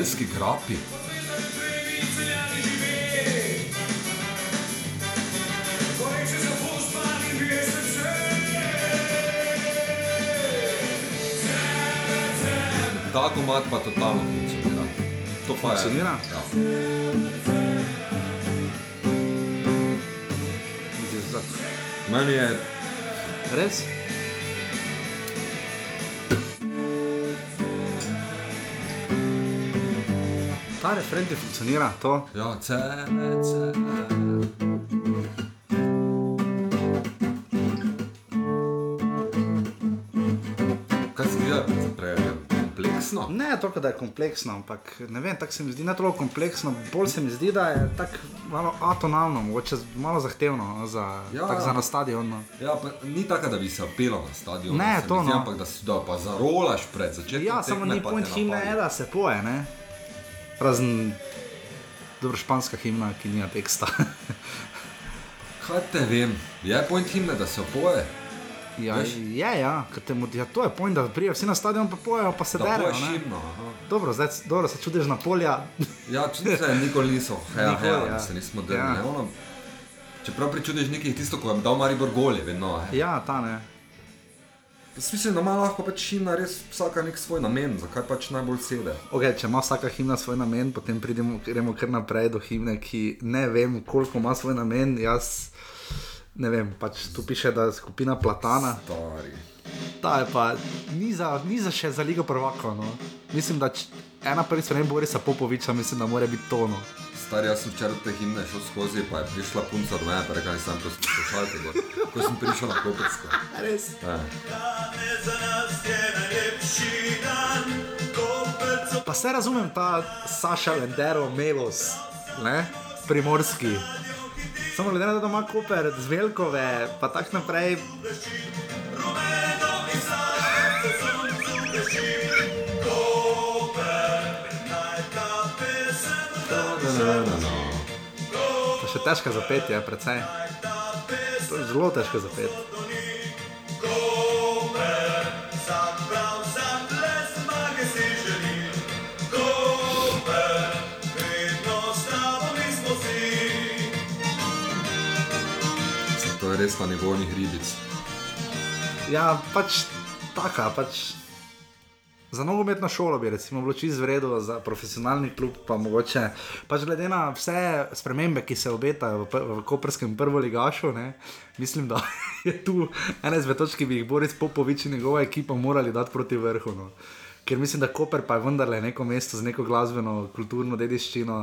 Celski krapi. Ta komat pa totalno funkcionira. To pa je. Funkcionira? Ja. Meni je Res? Ta refren ti funkcionira, to. Ja, cece. Kaj se zdi, da je kompleksno? Ne toliko, da je kompleksno, ampak ne vem, tako se mi zdi ne toliko kompleksno, bolj se mi zdi, da je tako malo atonalno, mogoče malo zahtevno no, za, Ja. ja. za na stadionu. Ja, pa ni tako, da bi se opelo na stadionu. Ne, to zdi, no. Ampak da, si- da pa zarolaš pred začetkom. Ja, samo tekme, ni pa point himne, da se poje, ne? Razen dobro španska himna, ki nima teksta. [LAUGHS] Kaj te vem, je point himne, da se opoje? ja, Veš? je, ja, moti- ja, to je point, da prijejo vsi na stadion, pa pojejo, pa se Da derejo. aha. Dobro, zdaj dobro, se čudiš na polja. [LAUGHS] Ja, čudi se, nikoli niso, heja, Nikoli, heja, ja. ja. se nismo drli. Ja. Ja. Ono, čeprav pričudiš nekih tisto, ko je dal Maribor goli, vedno. he. ja, ta ne. Mislim, da ima lahko pač himna res vsaka nek svoj namen, zakaj pač najbolj sede. Okay, če ima vsaka himna svoj namen, potem pridemo, gremo kar naprej do himne, ki ne vem, koliko ima svoj namen. Jaz ne vem, pač tu piše, da je skupina Platana. Stari. Ta je pa ni za, ni za še za Ligo prvakov. No. Mislim, da č, ena prvi sprememb Borisa Popoviča, mislim, da mora biti tono. Stari, jaz sem včeraj te himne šel skozi, pa je prišla punca do mene, pa rekla sem, poslušalke ko sem prišel na Kopersko. Res. Ja. Pa se razumem, ta Saša Lendero, Melos, ne? primorski. Samo glede na to, da ima Koper z Velkove, pa tako naprej, še težko zapeti, je precej. To je zelo težko zapeti. Res na nivoju ribic. Ja, pač taka, pač. Za nogometno šolo bi recimo bilo čisto vredno, za profesionalni klub pa mogoče. Pač glede na vse spremembe, ki se obetajo v, v Koperskem prvoligašu, ne, mislim, da [LAUGHS] je tu ena izmed točk, ki bi jih Boris Popovič in njegova ekipa morali dati proti vrhu. No. Ker mislim, da Koper pa je vendarle neko mesto z neko glasbeno, kulturno dediščino,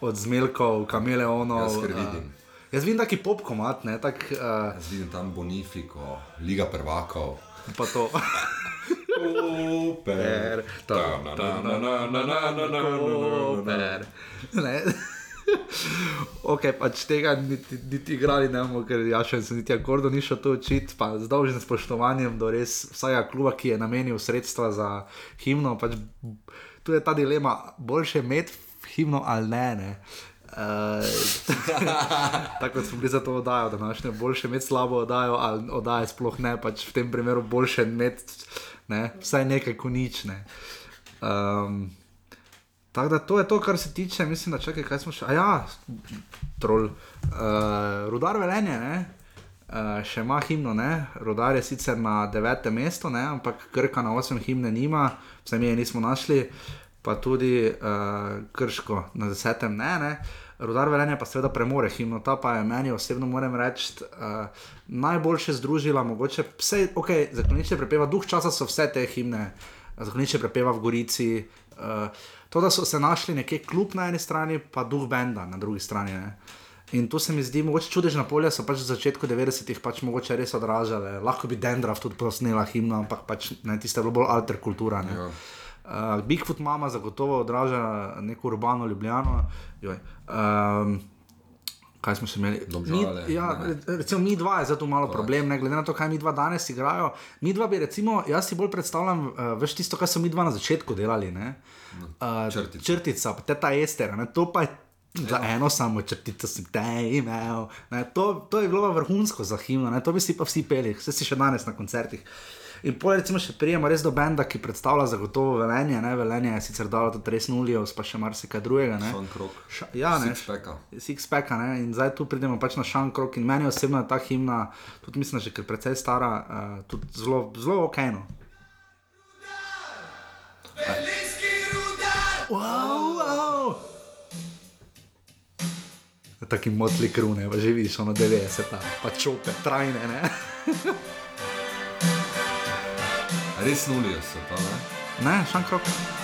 od zmelkov, kameleonov. Jaz vidim. Jaz vidim taki popkomat, ne, tak, uh, Jaz vidim tam Bonifiko, Liga prvakov. Pa to. Super. Koper. Ne. ok, pač tega niti, niti igrali ne bomo, ker ja še se niti akordo ni šel to učiti, pa z dolžnim spoštovanjem do res vsakega kluba, ki je namenil sredstva za himno. Pač, tu je ta dilema, boljše imeti himno ali ne. ne. Uh, [LAUGHS] tako kot smo bili za to oddajo, da naš ne boljše imeti slabo oddajo, ali oddaje sploh ne, pač v tem primeru boljše imeti ne, vsaj nekaj konične. Um, Tako da to je to, kar se tiče, mislim, da čakaj, kaj smo še. A ja, trol. Uh, rudar velenje, ne? Uh, še ima himno, ne? Rudar je sicer na devetem mestu, ne? ampak Krka na osmem himne nima, vsaj mi je nismo našli, pa tudi uh, Krško na desetem ne. ne? Rudar velenje pa seveda premore himno, ta pa je meni osebno, moram reči, uh, najboljše združila, mogoče vse, ok, zakloniče prepeva, duh časa so vse te himne, zakloniče prepeva v Gorici. Uh, to, da so se našli nekje kljub na eni strani, pa duh benda na drugi strani. Ne? In to se mi zdi, mogoče čudežna polja so pač v začetku 90-ih pač mogoče res odražale. Lahko bi Dendrav tudi posnela himno, ampak pač ne, tiste je bilo bolj alter kultura. Ne? Ja. Uh, Bigfoot mama zagotovo odraža neko urbano ljubljeno. Joj. Um, Kaj smo še imeli? Domžale, mi, ja, ne. recimo, mi dva je zato malo problem, ne glede na to, kaj mi dva danes igrajo. Mi dva bi, recimo, jaz si bolj predstavljam, uh, veš tisto, kar so mi dva na začetku delali. Ne? Uh, črtica. črtica, pa te ta ester, ne? to pa je. Za eno samo črtico si te imel, ne, to, to je bilo vrhunsko za himno, ne, to bi si pa vsi peli, vse si še danes na koncertih. In pol recimo še prijemo res do benda, ki predstavlja zagotovo velenje, ne, velenje je sicer dalo tudi res nulijo, pa še marsikaj drugega. Ne. Šankrok. Ša, ja, ne, Sixpacka. Sixpacka, ne, in zdaj tu pridemo pač na Šankrok in meni osebno je ta himna, tudi mislim, že ker precej stara, uh, tudi zelo, zelo ok. No. Wow, wow. Taki motli krune, pa že vidiš, ono 90, pa čope, trajne, ne. [LAUGHS] Res nulijo se to, ne? Ne, šankrok.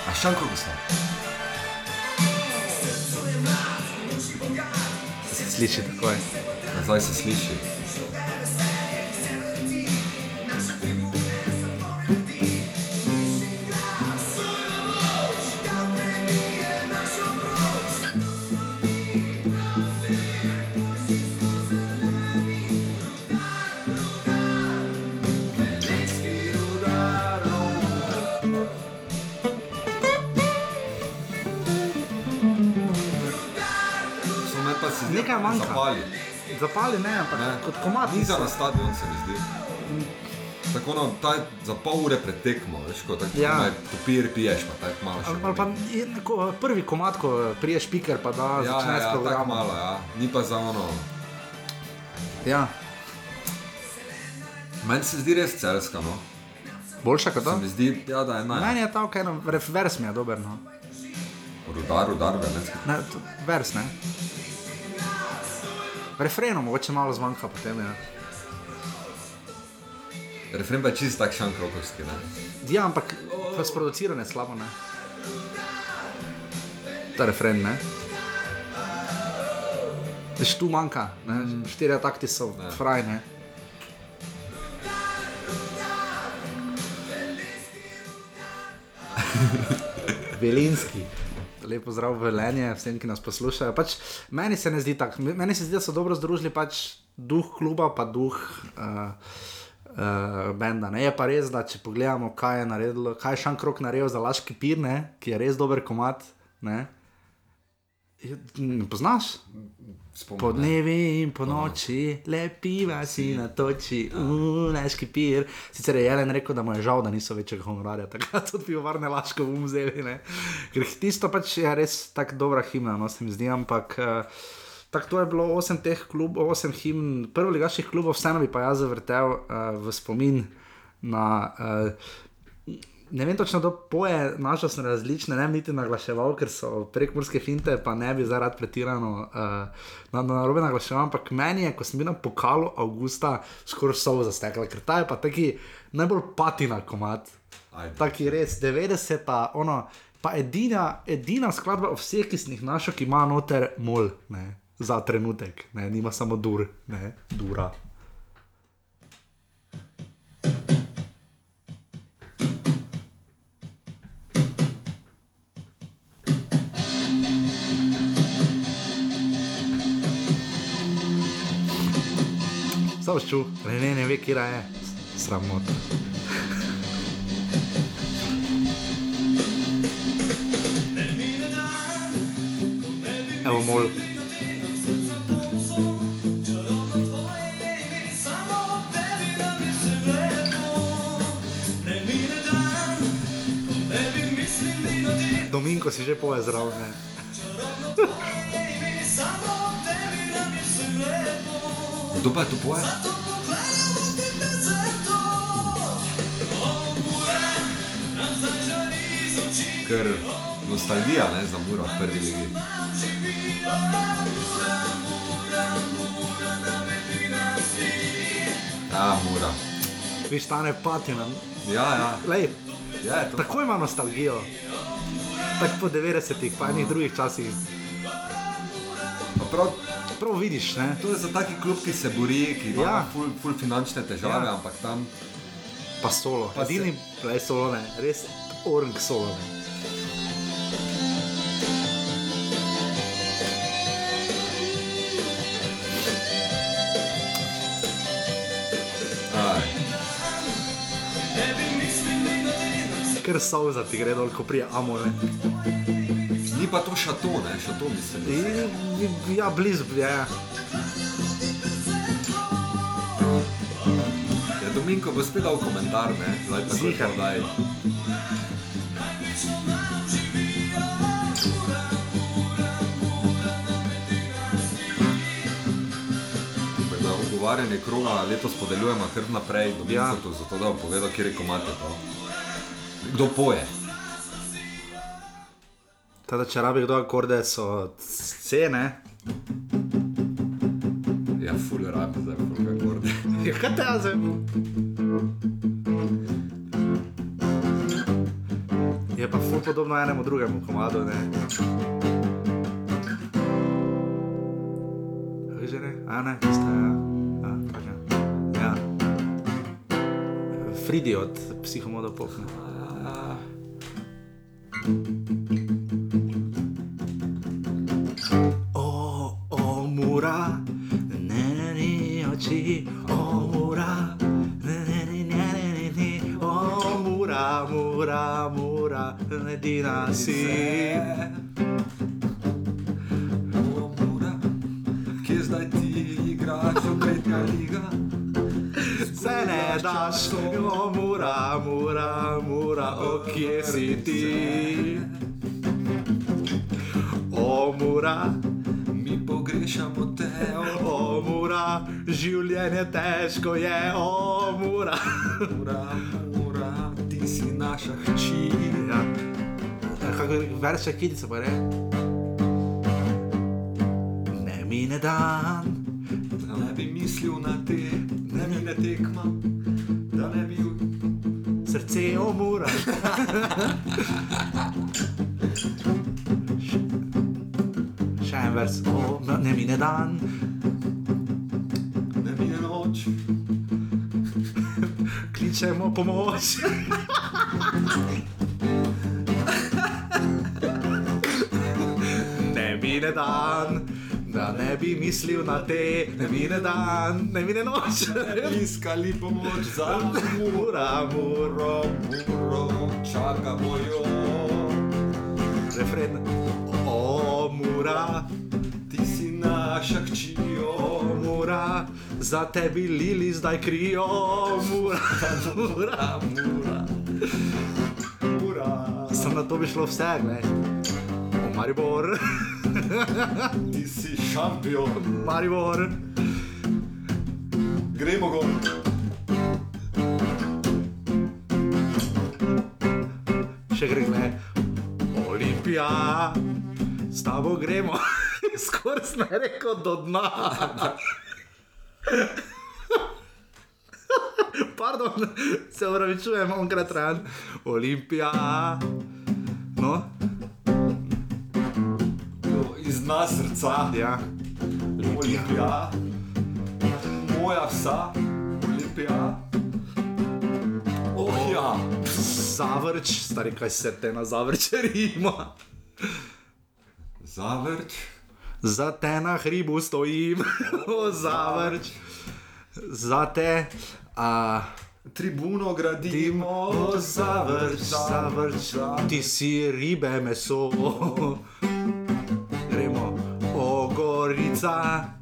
A šankrok so. Se sliši takoj. Zdaj se sliši. Nekaj manjka. Zapali. Zapali ne, ampak Ne. kot komat. Ni za na stadion, se mi zdi. Tako no, taj, za pol ure pretekmo, veš, ko tako Ja. papir piješ, pa tako malo še. Ali pa neko, prvi komat, ko priješ piker, pa da ja, začneš ja, ja, tako programom. malo, ja. Ni pa za ono. Ja. Meni se zdi res celska, no. Boljša kot Se to? mi zdi, ja, da je naj. Meni je ta no, ref- vers mi je dober. No. Rudar, rudar, velenski. Ne, vers ne. Refreno mogoče malo zmanjka potem. Ja. Refren pa je čist tak šankrokovski, ne. ja, ampak pa sproducirane slabo ne. Ta refren ne. Veš, tu manjka, ne? štiri takti so Ja. fraj, ne. [LAUGHS] Velinski. Lepo zdrav velenje vsem, ki nas poslušajo. Pač, meni se ne zdi tako, meni se zdi, da so dobro združili pač duh kluba, pa duh uh, uh, benda. Ne? Je pa res, da če pogledamo, kaj je, naredilo, kaj je Šankrok naredil za Laški pir, ne? ki je res dober komat. Ne? Je- Ne poznaš? Po Spomnim. ne. dnevi in po noči, lepiva si na toči, uleški pir. Sicer je Jelen rekel, da mu je žal, da niso večjega honorarja, takrat tudi pivovarne laško v ne. Ker tisto pač je res tako dobra himna, no se mi zdi, ampak. Uh, Tako to je bilo osem teh klubov, osem himn, prvo ligaških klubov, vseeno bi pa jaz zavrtel uh, v spomin na. Uh, ne vem točno, kdo poje, našel sem različne, ne bom niti naglaševal, ker so prekmorske finte, pa ne bi zaradi pretirano uh, na, na robe naglaševal, ampak meni je, ko sem bil na pokalu avgusta, skoraj so zastekla, ker ta je pa taki najbolj patina komat. Ajde. Taki res, 90-ta, ono, pa edina, edina skladba od vseh, ki sem jih našel, ki ima noter mol, ne, za trenutek, ne, nima samo dur, ne, dura. Zavšču, ne, ne ve, kje je, sramota. Evo mol. Dominko si že zraven. ne. [LAUGHS] Kdo pa je to poje? Ker nostalgija, ne, za Muro v prvi ligi. Ja, Mura. Viš, ta ne patina. Ja, ja. Lej, ja je to tako ima nostalgijo. Tako po 90-ih, pa enih drugih časih. pa prav, prav vidiš. Ne? To je za taki klub, ki se bori, ki ima ja. ful, ful finančne težave, ja. ampak tam. Pa solo, pa edini se... play solo, ne. res orang solo. Ne. Ker so za ti gre dol, ko prija amore. Ni pa to šato, ne, šato mislim. In, ja, blizu je. Ja. Ja, Dominko bo spet dal komentar, ne, zdaj pa to daj. Tako da Ugovarjanje kroga letos podeljujemo kar naprej, Dominko, Ja. ja. zato da bo povedal, kje je komate to. Kdo poje? Tada, če rabi kdo akorde, so cene. Ja, ful rabi zdaj, ful akorde. [LAUGHS] Ja, kaj te jaz? Je pa ful podobno enemu drugemu komadu, ne? Že ne? A ne, tista, ja. Ja, taka. ja. Fridi od psihomoda popne. O, edina si. Mura, kje zdaj ti igraš, tretja liga? Se ne daš, o, mura, mura, mura, o, kje si ti? O, mura, Mi pogrešamo te, o, o, mura, življenje težko je, o, mura. mura, mura, ti si naša hči. Ja. Kako verše kidice pa re? Ne mine dan, Da ne bi mislil na te, ne mine tekma, da ne bi srce omura. [LAUGHS] Še en vers, o, no, ne mine dan, ne mine noč. [LAUGHS] kličemo pomoč. [LAUGHS] mine dan, da ne bi mislil na te, ne mine dan, ne mine noč. Iskali pomoč za Mura, muro, muro, čakamo jo. refren. O, mura, Ti si naša hči, o, mura, za tebi lili zdaj krijo, mura, mura. [LAUGHS] mura, mura. Sem na to bi šlo vse, ne? Maribor, [LAUGHS] [LAUGHS] Ti si šampion, Maribor, gremo gor. še gre ne. Olimpija, s tabo gremo, [LAUGHS] skoraj sem rekel do dna. [LAUGHS] Pardon, se upravičujem, onkrat ran. Olimpija, no, Iz nas srca, ja. Olimpija, moja vsa, Olimpija. Oh ja, Zavrč, stari kaj se te na zavrčerima. [LAUGHS] zavrč, Za te na hribu stojim, [LAUGHS] o zavrč. Za te, a tribuno gradimo, o zavrč, zavrč, ti si ribe meso. Gremo, [LAUGHS] o gorica,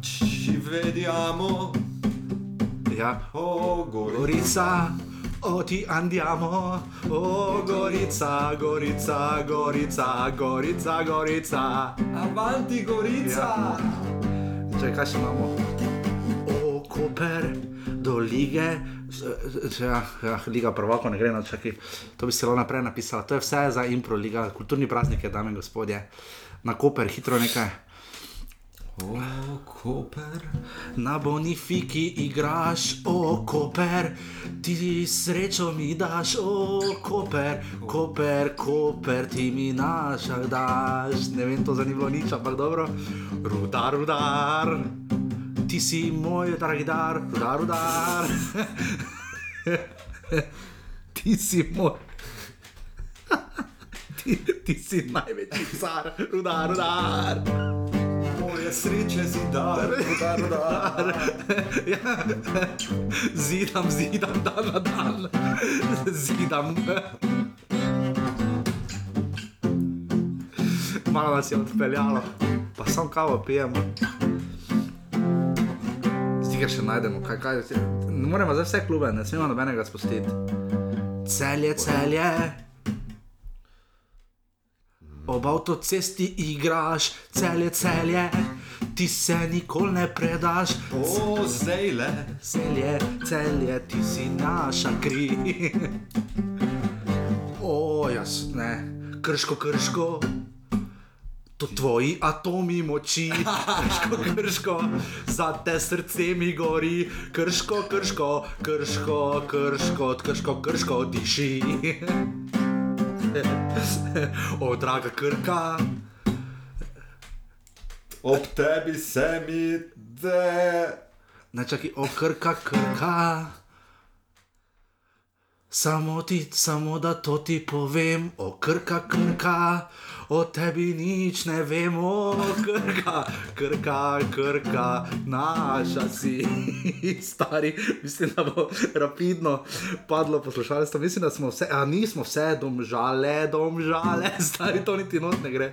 Ci vediamo, ja, oh gori. gorica. O ti andiamo, o gorica, gorica, gorica, gorica, gorica. Avanti Gorica! Če kaj še imamo? O, Koper, do lige. Ja, ja, liga prvako ne gre na čaki. To bi se lahko naprej napisala. To je vse za impro, liga, kulturni praznik, dame in gospodje. Na Koper, hitro nekaj. O, Koper, Na bonifiki igraš, o Koper, ti srečo mi daš, o Koper, Koper, Koper, ti mi našah daš. Ne vem, to za ni bilo nič, ampak dobro. Rudar, rudar, ti si moj dragi dar, rudar, rudar. [LAUGHS] ti si moj. Ti, ti si največji car, rudar, rudar. moje sreče zidar, udar, udar. Ja. Zidam, zidam, dan na dan, zidam. Malo nas je odpeljalo, pa sam kavo pijemo. Zdaj še najdemo, kaj, kaj, ne moremo za vse klube, ne smemo nobenega spustiti. Celje, celje. Ob avtocesti igraš, celje, celje, ti se nikoli ne predaš. O, zdaj le. Celje, celje, ti si naša kri. O, jaz ne, krško, krško. To tvoji atomi moči, krško, krško, za te srce mi gori, krško, krško, krško, krško, krško, krško diši. [LAUGHS] O, draga krka, Ob tebi se mi de. ne čakaj, o krka, krka. Samo ti, samo da to ti povem, o krka, krka, o tebi nič ne vemo, krka, krka, krka, naša si, stari, mislim, da bo rapidno padlo poslušalstvo, mislim, da smo vse, a nismo vse domžale, domžale, stari, to niti not ne gre.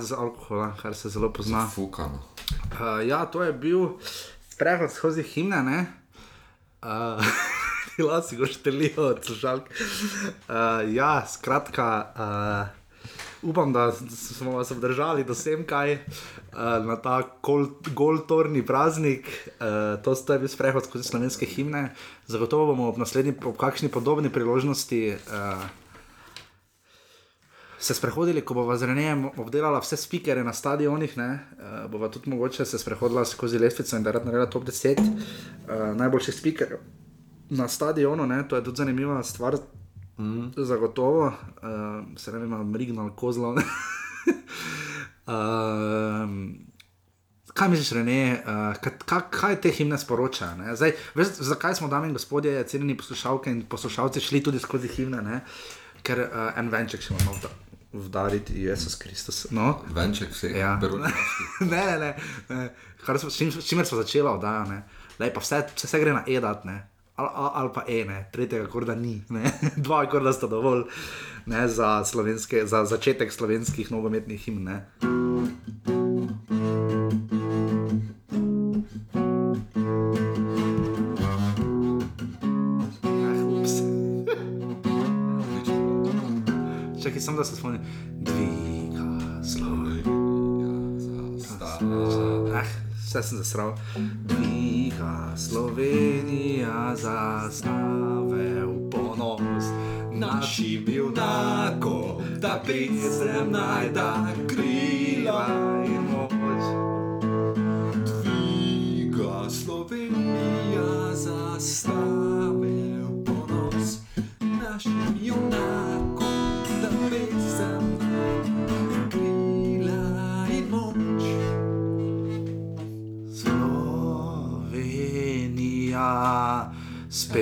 brez alkohola, kar se zelo pozna. Fukano. Uh, ja, to je bil prehod skozi himne, ne? [LAUGHS] Uh, Bila si ga štelijo od slušalk. Uh, ja, skratka, uh, upam, da smo vas obdržali do sem kaj uh, na ta goltorni praznik. Uh, to sta bil sprehod skozi slovenske himne. Zagotovo bomo ob naslednji, ob kakšni podobni priložnosti. Uh, se sprehodili, ko bova z Renejem obdelala vse spikere na stadionih, ne, uh, bova tudi mogoče se sprehodila skozi lestvico in da rad naredila top 10 uh, najboljših spikerjev na stadionu, ne, to je tudi zanimiva stvar. Mm. Zagotovo, uh, se ne vem, Mrignal, Kozlov. um, [LAUGHS] kaj misliš, Rene, uh, kaj, kaj te himne sporočajo? ne? Zdaj, veš, zakaj smo, dame in gospodje, cenjeni poslušalke in poslušalci, šli tudi skozi himne? Ne? Ker uh, en venček še imamo vda, vdariti, Jezus Kristus. No? Venček vseh. Ja. [LAUGHS] Ne, ne, ne. ne. Kar smo- S čim- čimer smo začela oddaja, ne. Lej, pa vse, vse, vse gre na edat, ne. Ali, ali pa e, ne, tretjega korda ni, ne. [LAUGHS] dva korda sta dovolj ne, za, slovenske, za začetek slovenskih nogometnih himn. Ne. Ah, Čakaj, sem da se spomnim. Dviga Slovenija. Ah, vse sem zasral. Dviga Slovenija zastave v ponos našim junakom, da pesem najda krila in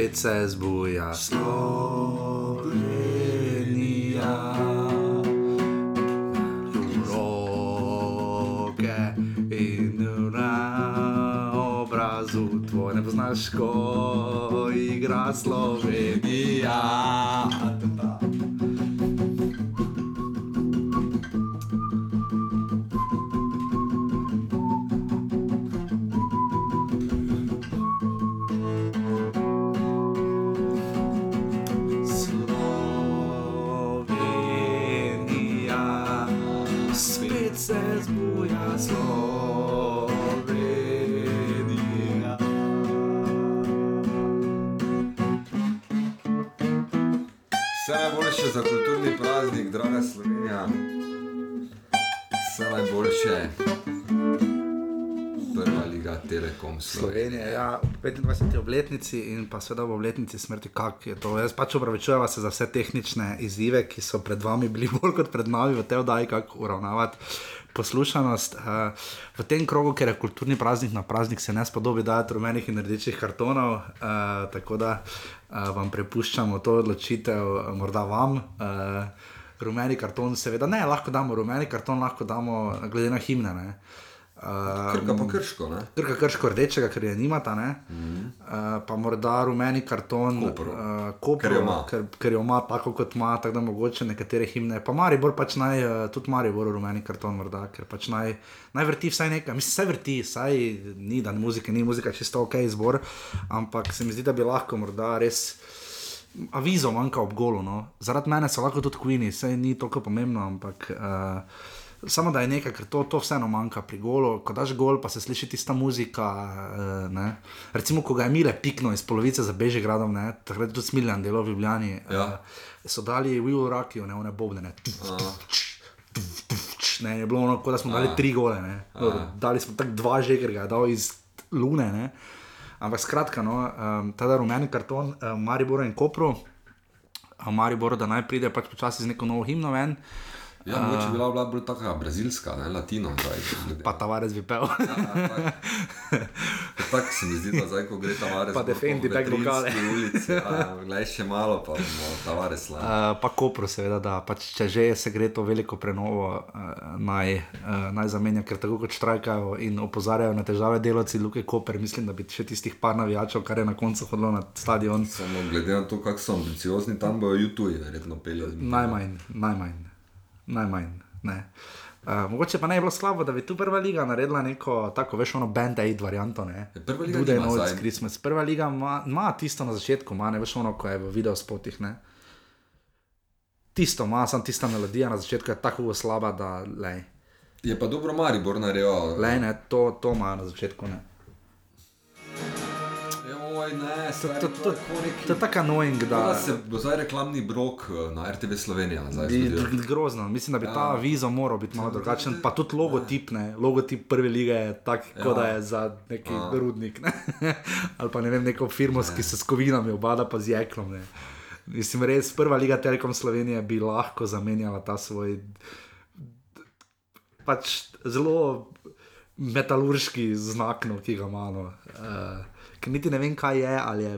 spet se zbuja. Slovenija. Roke in na obrazu tvoj ne poznaš, ko igra Slovenija. Obletnici in pa seveda ob obletnici smrti, kako je to. Jaz pač upravičujem se za vse tehnične izzive, ki so pred vami bili [LAUGHS] bolj kot pred nami v tej oddaji, kako uravnavati poslušanost. Uh, v tem krogu, ker je kulturni praznik na praznik, se ne spodobi dajati rumenih in rdečih kartonov, uh, tako da uh, vam prepuščamo to odločitev, morda vam. Uh, Rumeni karton, seveda ne, lahko damo rumeni karton, lahko damo glede na himne. ne. Uh, Krka pa krško, ne? Krka krško rdečega, ker je nimata, mm -hmm. uh, pa morda rumeni karton, Kopru. uh, kopro, Ker jo ima. ker, ker jo ima tako kot ima, tako da mogoče nekatere himne. Pa Maribor pač naj, uh, tudi Maribor rumeni karton, morda, ker pač naj, naj vrti vsaj nekaj. Mislim, vse vrti, saj ni dan muzike, ni muzika čisto ok izbor, ampak se mi zdi, da bi lahko morda res. Avizo manjka ob golu. No. Zaradi mene so lahko tudi Queeni, sej ni toliko pomembno, ampak uh, samo da je nekaj, ker to, to vseeno manjka pri golu. Ko daš gol, pa se sliši tista muzika. Uh, ne. Recimo, ko ga je Mile pikno iz polovice za Bežigradom, ne, takrat tudi Smiljan delo v Ljubljani. Ja. Uh, so dali Will Rakiju, ne one bobne. Ne. Tuf, tuf, tuf, tuf, tš, Ne, je bilo ono, kot da smo dali tri gole. Ne. Dali smo tako dva že, ker ga je dal iz Lune. Ne. Ampak skratka, no, um, ta rumeni karton, um, Maribor in Kopru, um, Maribor, da naj pride pač počasi z neko novo himno ven, Ja, mogoče bi bila, bila bolj taka brazilska, ne latino. Zdaj, pa Tavares bi pel. Tako se mi zdi, da zdaj, ko gre Tavares Pa defendi Vetrinjski lokale. ulici, ja, Glej še malo, pa bomo Tavares la. Uh, pa Kopru, seveda, da pač, če že se gre to veliko prenovo, uh, naj, uh, naj zamenja, ker tako kot štrajkajo in opozarjajo na težave delavci Luke Koper, mislim, da bi še tistih par navijačev, kar je na koncu hodilo na stadion, Samo glede na to, kako so ambiciozni, tam bojo YouTube verjetno peljali. najmanj, najmanj, najmanj. Ne. Uh, mogoče pa ne bi bilo slabo, da bi tu prva liga naredila neko tako, veš, ono band aid varianto. Ne? Ja, prva liga Dude nima Notes. Christmas. Prva liga ima, ima tisto na začetku, ima, ne veš, ono, ko je v videospotih. Ne? Tisto ima, samo tista melodija na začetku je tako slaba, da lej. Je pa dobro Maribor naredil. Lej, ne, to, to ima na začetku. Ne. Joj, ne, To, stari, to, to, neki- to je tako annoying, Da da se bo zdaj reklamni brok eh, na RTV Slovenija. Grozno. Mislim, da bi Ja. ta vizo moral biti malo drugačen. Pa tudi logotip, ne. logotip prve lige je tak, ja. kot da je za neki ja. rudnik. Ne. [LAUGHS] Ali pa ne vem, neko firmo, ki se s kovinami obada, pa z jeklom. Ne. Mislim, res prva liga Telekom Slovenije bi lahko zamenjala ta svoj pač zelo metalurški znak, no, ki ga ima. No. Uh, ker niti ne vem, kaj je, je.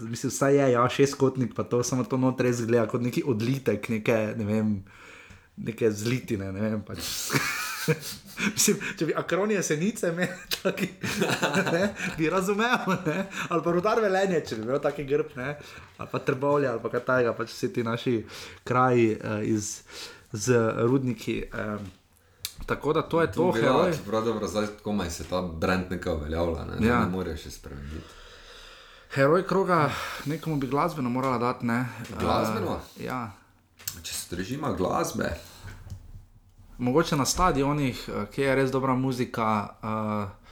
Mislim, vsaj je, ja, šestkotnik, pa to samo to noter res zgleda kot neki odlitek, neke, ne vem, neke zlitine, ne vem. Pač. [LAUGHS] Mislim, če bi akronije senice imeli, [LAUGHS] taki, ne, bi razumel, ne? ali pa rodar velenje, če bi imel taki grb, ne? ali pa trbovlje, ali pa kaj takega, pač vsi ti naši kraji uh, iz, z rudniki. Um, tako da to je to, heroj. Čeprav dobro, zdaj komaj se ta brand nekaj uveljavlja, ne, Ja. ne more še spremeniti. Heroj kroga, nekomu bi glasbeno morala dati, ne? Glasbeno? Uh, ja. Če se držimo glasbe, Mogoče na stadionih, eh, kjer je res dobra muzika. Uh,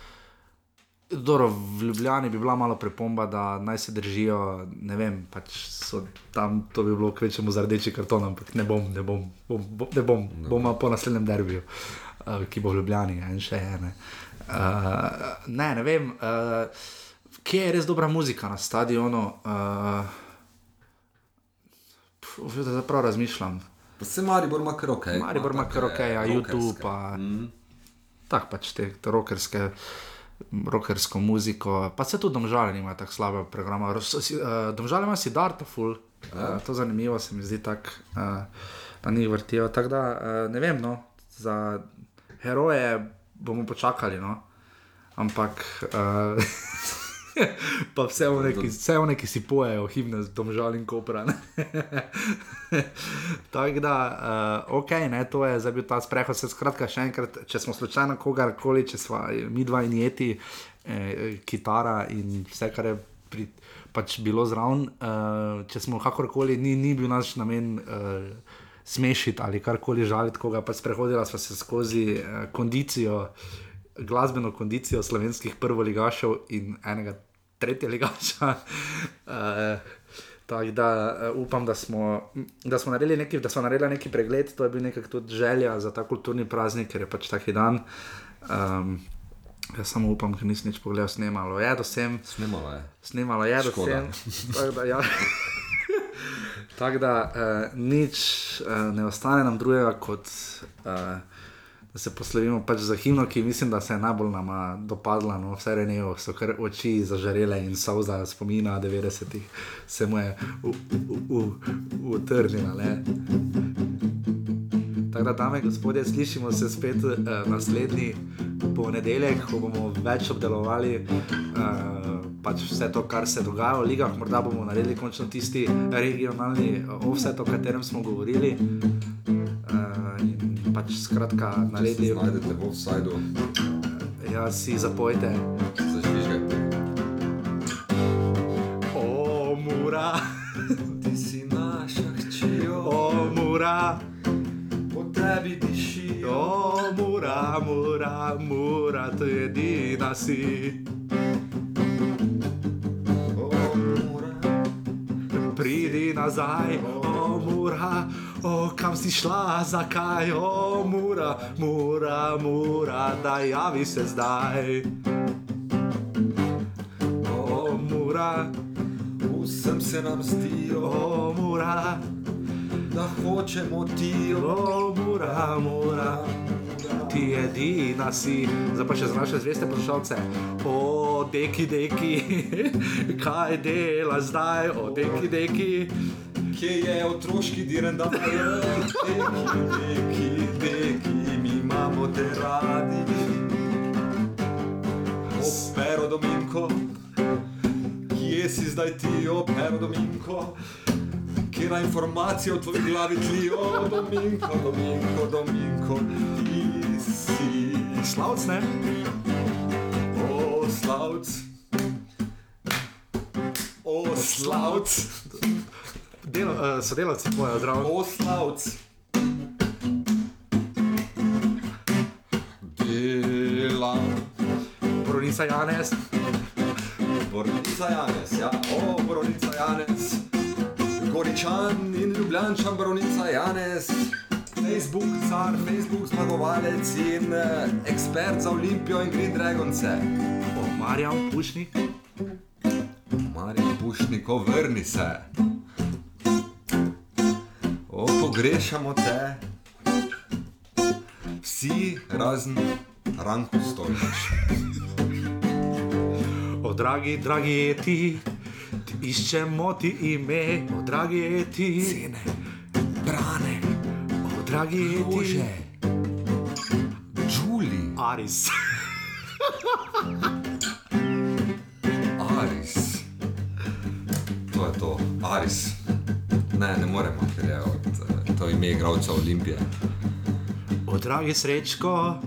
Dobro, v Ljubljani bi bila malo pripomba, da naj se držijo, ne vem, pač so tam to bi bilo kvečemu za rdeči karton, ampak ne bom, ne bom, bom, bom ne bom, bomo po naslednjem derbiju, uh, ki bo v Ljubljani in še ene. Uh, ne, ne vem, uh, kje je res dobra muzika na stadionu. Uh, da prav razmišljam. pa se Maribor ima kar ok. Maribor ima kar ok, ja, YouTube, pa Mm. tako pač te te rockerske. Rockersko muziko, pa se tudi domžale nimajo tako slabe programe. Domžale ima si Darta full, uh, to zanimivo se mi zdi tako, uh, da njih vrtijo. Tako da uh, ne vem, no, za heroje bomo počakali, no. ampak uh, [LAUGHS] [LAUGHS] pa vse one, ki, vse one, ki si pojejo himne z domžal in kopra. [LAUGHS] Tako da, uh, ok, ne, to je zdaj bil ta sprehod. Se, skratka, še enkrat, če smo slučajno kogarkoli, če smo mi dva in jeti, eh, kitara in vse, kar je pri, pač bilo zraven, uh, če smo kakorkoli, ni, ni bil naš namen. Uh, smešiti ali karkoli žaliti koga, pač prehodila sva se skozi uh, kondicijo, glasbeno kondicijo slovenskih prvoligašev in enega tretjega ligaša. Uh, [LAUGHS] Tako da uh, upam, da smo, da smo naredili neki, da smo naredili neki pregled, to je bil nekako tudi želja za ta kulturni praznik, ker je pač taki dan. Um, jaz samo upam, ker nisem nič pogledal, snemalo je, da sem. Snimalo je. Snimalo je, da Škoda. sem. [LAUGHS] Tako da, ja. [LAUGHS] tak da uh, nič uh, ne ostane nam drugega, kot uh, da se poslovimo pač za himno, ki mislim, da se je najbolj nama dopadla. No, vse Renejo so kar oči zažarele in solza spomina 90-ih se mu je utrnila. Tako da, dame in gospodje, slišimo se spet uh, naslednji ponedeljek, ko bomo več obdelovali uh, pač vse to, kar se dogaja v ligah. Morda bomo naredili končno tisti regionalni uh, offset, o katerem smo govorili. Pač skratka, Če se naredili, znajdete v offsajdu, ja, si zapojte. zažvižgajte. O, mura, Ti si naša hčijo, o, mura. po tebi dišijo. O, mura, mura, mura, to je edina si. O, mora, Pridi nazaj, o, mura, o, kam si šla, zakaj, o, mura, mura, mura, da javi se zdaj. O, mura, vsem se nam zdijo, o, mura, da hočemo ti. o, mura, mura. Ti edina si, zdaj pa še za naše zveste poslušalce. O, deki, deki, [LAUGHS] kaj dela zdaj, o, deki, deki. Kje je otroški direndaj? Deki, deki, deki, mi imamo te radi. Opero Dominko, kje si zdaj ti, opero Dominko? Kera informacija v tvoji glavi tli, o Dominko, Dominko, Dominko, ti si. Slavc, ne? O slavc, o slavc, Delo, uh, sodelavci tvoje, zdravo. o slavc. Delam. Borovnica Janez, Borovnica Janez, ja, o, Borovnica Janez, Goričan in Ljubljančan, Borovnica Janez, Facebook, car, Facebook zmagovalec in eh, ekspert za Olimpijo in Green Dragonce. Marjan Pušnik, Marjan Pušnikov, vrni se. O, pogrešamo te. Vsi razen Ranko Stoljač. o, dragi, dragi eti, ti iščemo ti ime, o, dragi eti, Cene, brane, o, dragi eti, Bože, Đuli, Aris. Aris. To je to, Aris. Ne, ne moremo, ker je od, eh, to ime igralca Olimpije. O, dragi srečko,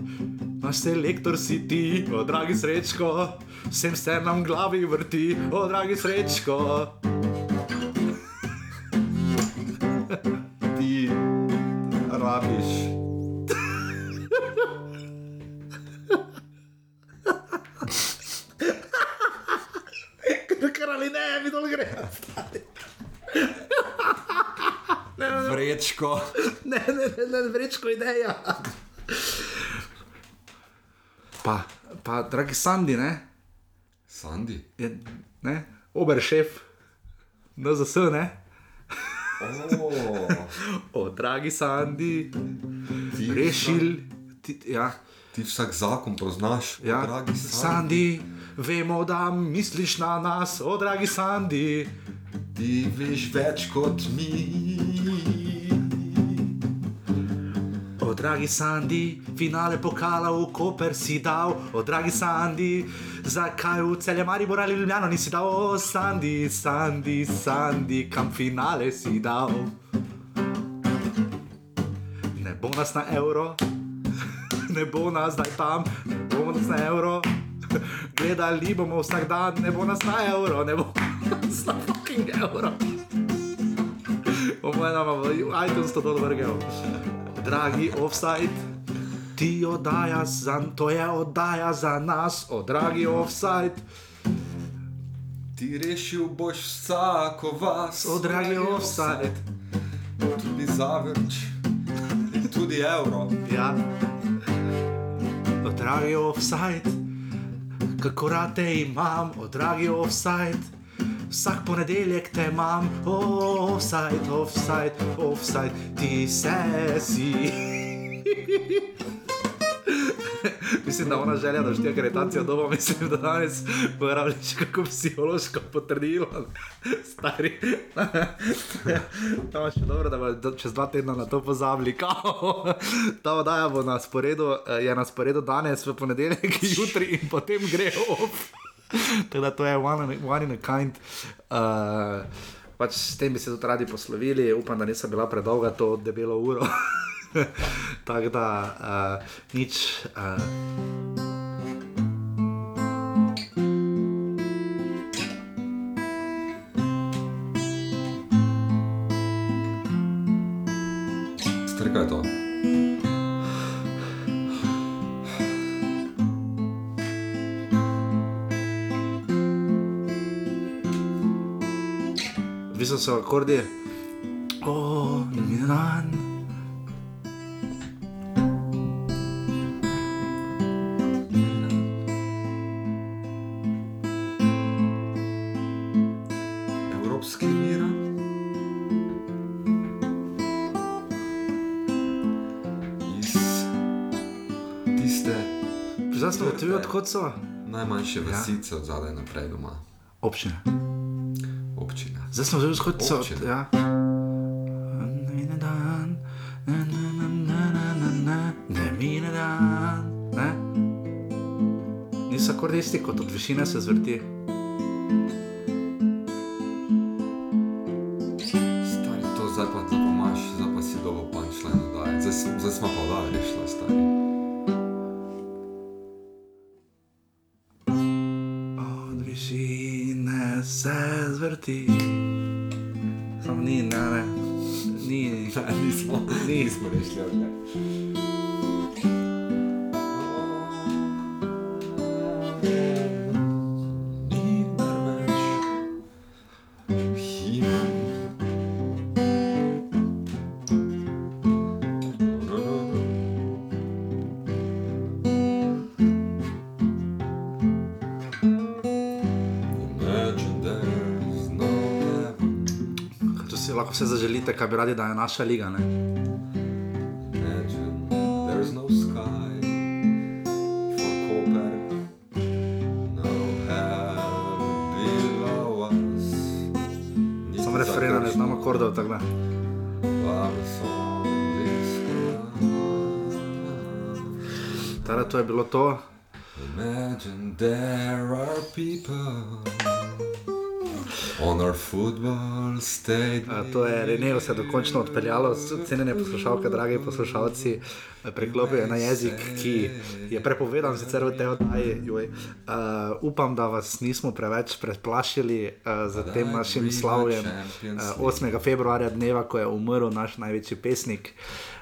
naš selektor si ti, o, dragi srečko, vsem se nam glavi vrti, o, dragi srečko. [LAUGHS] [LAUGHS] Ne, ne, vrečko ideja. Pa, pa, dragi Sandi, ne? Sandi. Je, ne? Oberšef, NZS, ne? Oh, [LAUGHS] O, dragi Sandi, ti, rešil. Ti, ja, Ti vsak zakon poznaš, ja. o, dragi Sandi. Sandi, vemo, da misliš na nas, o, dragi Sandi. Ti veš več kot mi. Dragi Sandi, finale pokala v Koper si dal, o, dragi Sandi, zakaj v Maribor ali Ljubljano nisi dal, o, Sandi, Sandi, Sandi, kam finale si dal. Ne bo nas na evro, [LAUGHS] ne bo nas zdaj tam, ne bo nas na evro. [LAUGHS] Gledali bomo vsak dan, ne bo nas na evro, ne bo [LAUGHS] nas na fucking evro. Po mojem iTunes to dol vrgel. Dragi offside, ti oddaja za, to je oddaja za nas, o dragi offside, Ti rešil boš vsako vas, o dragi offside. tudi zavrč in tudi evro. Ja. O dragi offside, kako rad te imam, o dragi offside. Vsak ponedeljek te imam, oh, offside, offside, offside, ti se si. [LAUGHS] Mislim, da ona želja, da štiri akreditacijo dobo, mislim, da danes porabiš kako psihološko potrdilo. [LAUGHS] Stari. [LAUGHS] Je še dobro, da bomo čez dva tedna na to pozabili. Kao. Ta oddaja bo na sporedu, eh, je na sporedu danes, v ponedeljek, jutri in potem gre off. [LAUGHS] Tako da to je one, one in a kind. Uh, pač s tem bi se tudi radi poslovili, upam, da nisem bila predolga to debelo uro. [LAUGHS] Tako da uh, nič. Uh, So akordi. O, Milan. Evropski mir. Iz tiste Zdaj smo ugotovili, odkot so najmanjše vasice od zadaj naprej doma, občine. Zdaj smo že odkot so. Občine. Ja. Ne dan, na, na, na, na, na, na, na, ne mine dan. Ne? Niso akordi isti, kot od višine se zvrti. Če zaželite, kaj bi radi, da je naša liga. Ne? Imagine there's no sky no referena ne znam akordov, tako da. Tada to je bilo to. Imagine there are people on our football stadium. A, To je Renejo se dokončno odpeljalo, cenjene poslušalke, dragi poslušalci, preklopijo na jezik, ki je prepovedan sicer v tej oddaji. Uh, upam, da vas nismo preveč preplašili uh, z tem našim slavjem uh, 8. februarja, dneva, ko je umrl naš največji pesnik. Uh,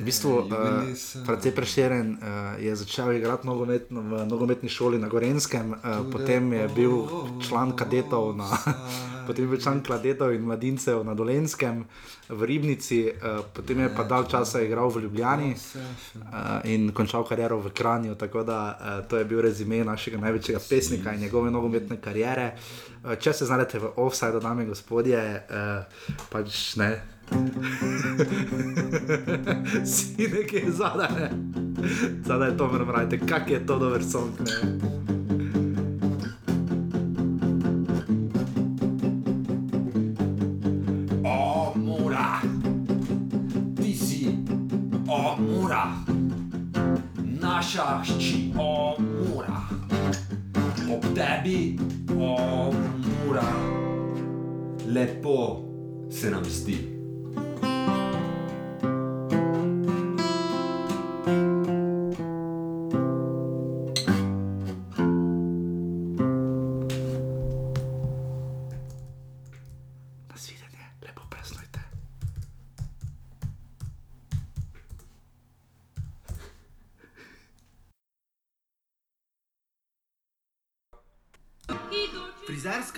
V bistvu, uh, listen. Francij Prešeren uh, je začel igrati nogomet, v nogometni šoli na Gorenskem, uh, potem je bil član kadetov, na, potem je član kadetov in mladincev na Dolenskem, v Ribnici, uh, potem je pa dal časa igral v Ljubljani uh, in končal kariero v Kranju. Tako da uh, to je bil rezime našega največjega pesnika in njegove nogometne kariere. Uh, če se znajdete v offsajdu, dame in gospodje, uh, pač ne. [LAUGHS] si nekaj zadaj, ne. Zadaj to moram reči, kak je to dober song. Ne? Mura, naša hči, o, mura, ob tebi, o, mura, lepo se nam zdi.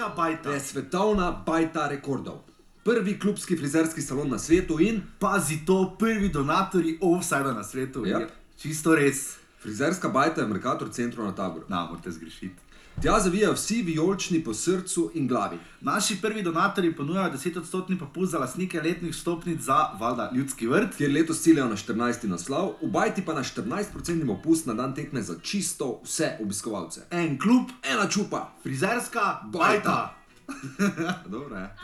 Frizerska bajta. je svetovna bajta rekordov. Prvi klubski frizerski salon na svetu in Pazi to, prvi donatorji offside na svetu. Yep. Je Čisto res. frizerska bajta je v Merkator centru na taboru. Na, morate zgrešiti. Tja zavijajo vsi vijolični po srcu in glavi. Naši prvi donatorji ponujajo 10-odstotni popust za lastnike letnih stopnic za valjda ljudski vrt. Kjer letos ciljajo na 14. naslov, v bajti pa na 14% popust na dan tekme za čisto vse obiskovalce. En klub, Ena čupa, frizerska Bajta. bajta. [LAUGHS] Dobro je.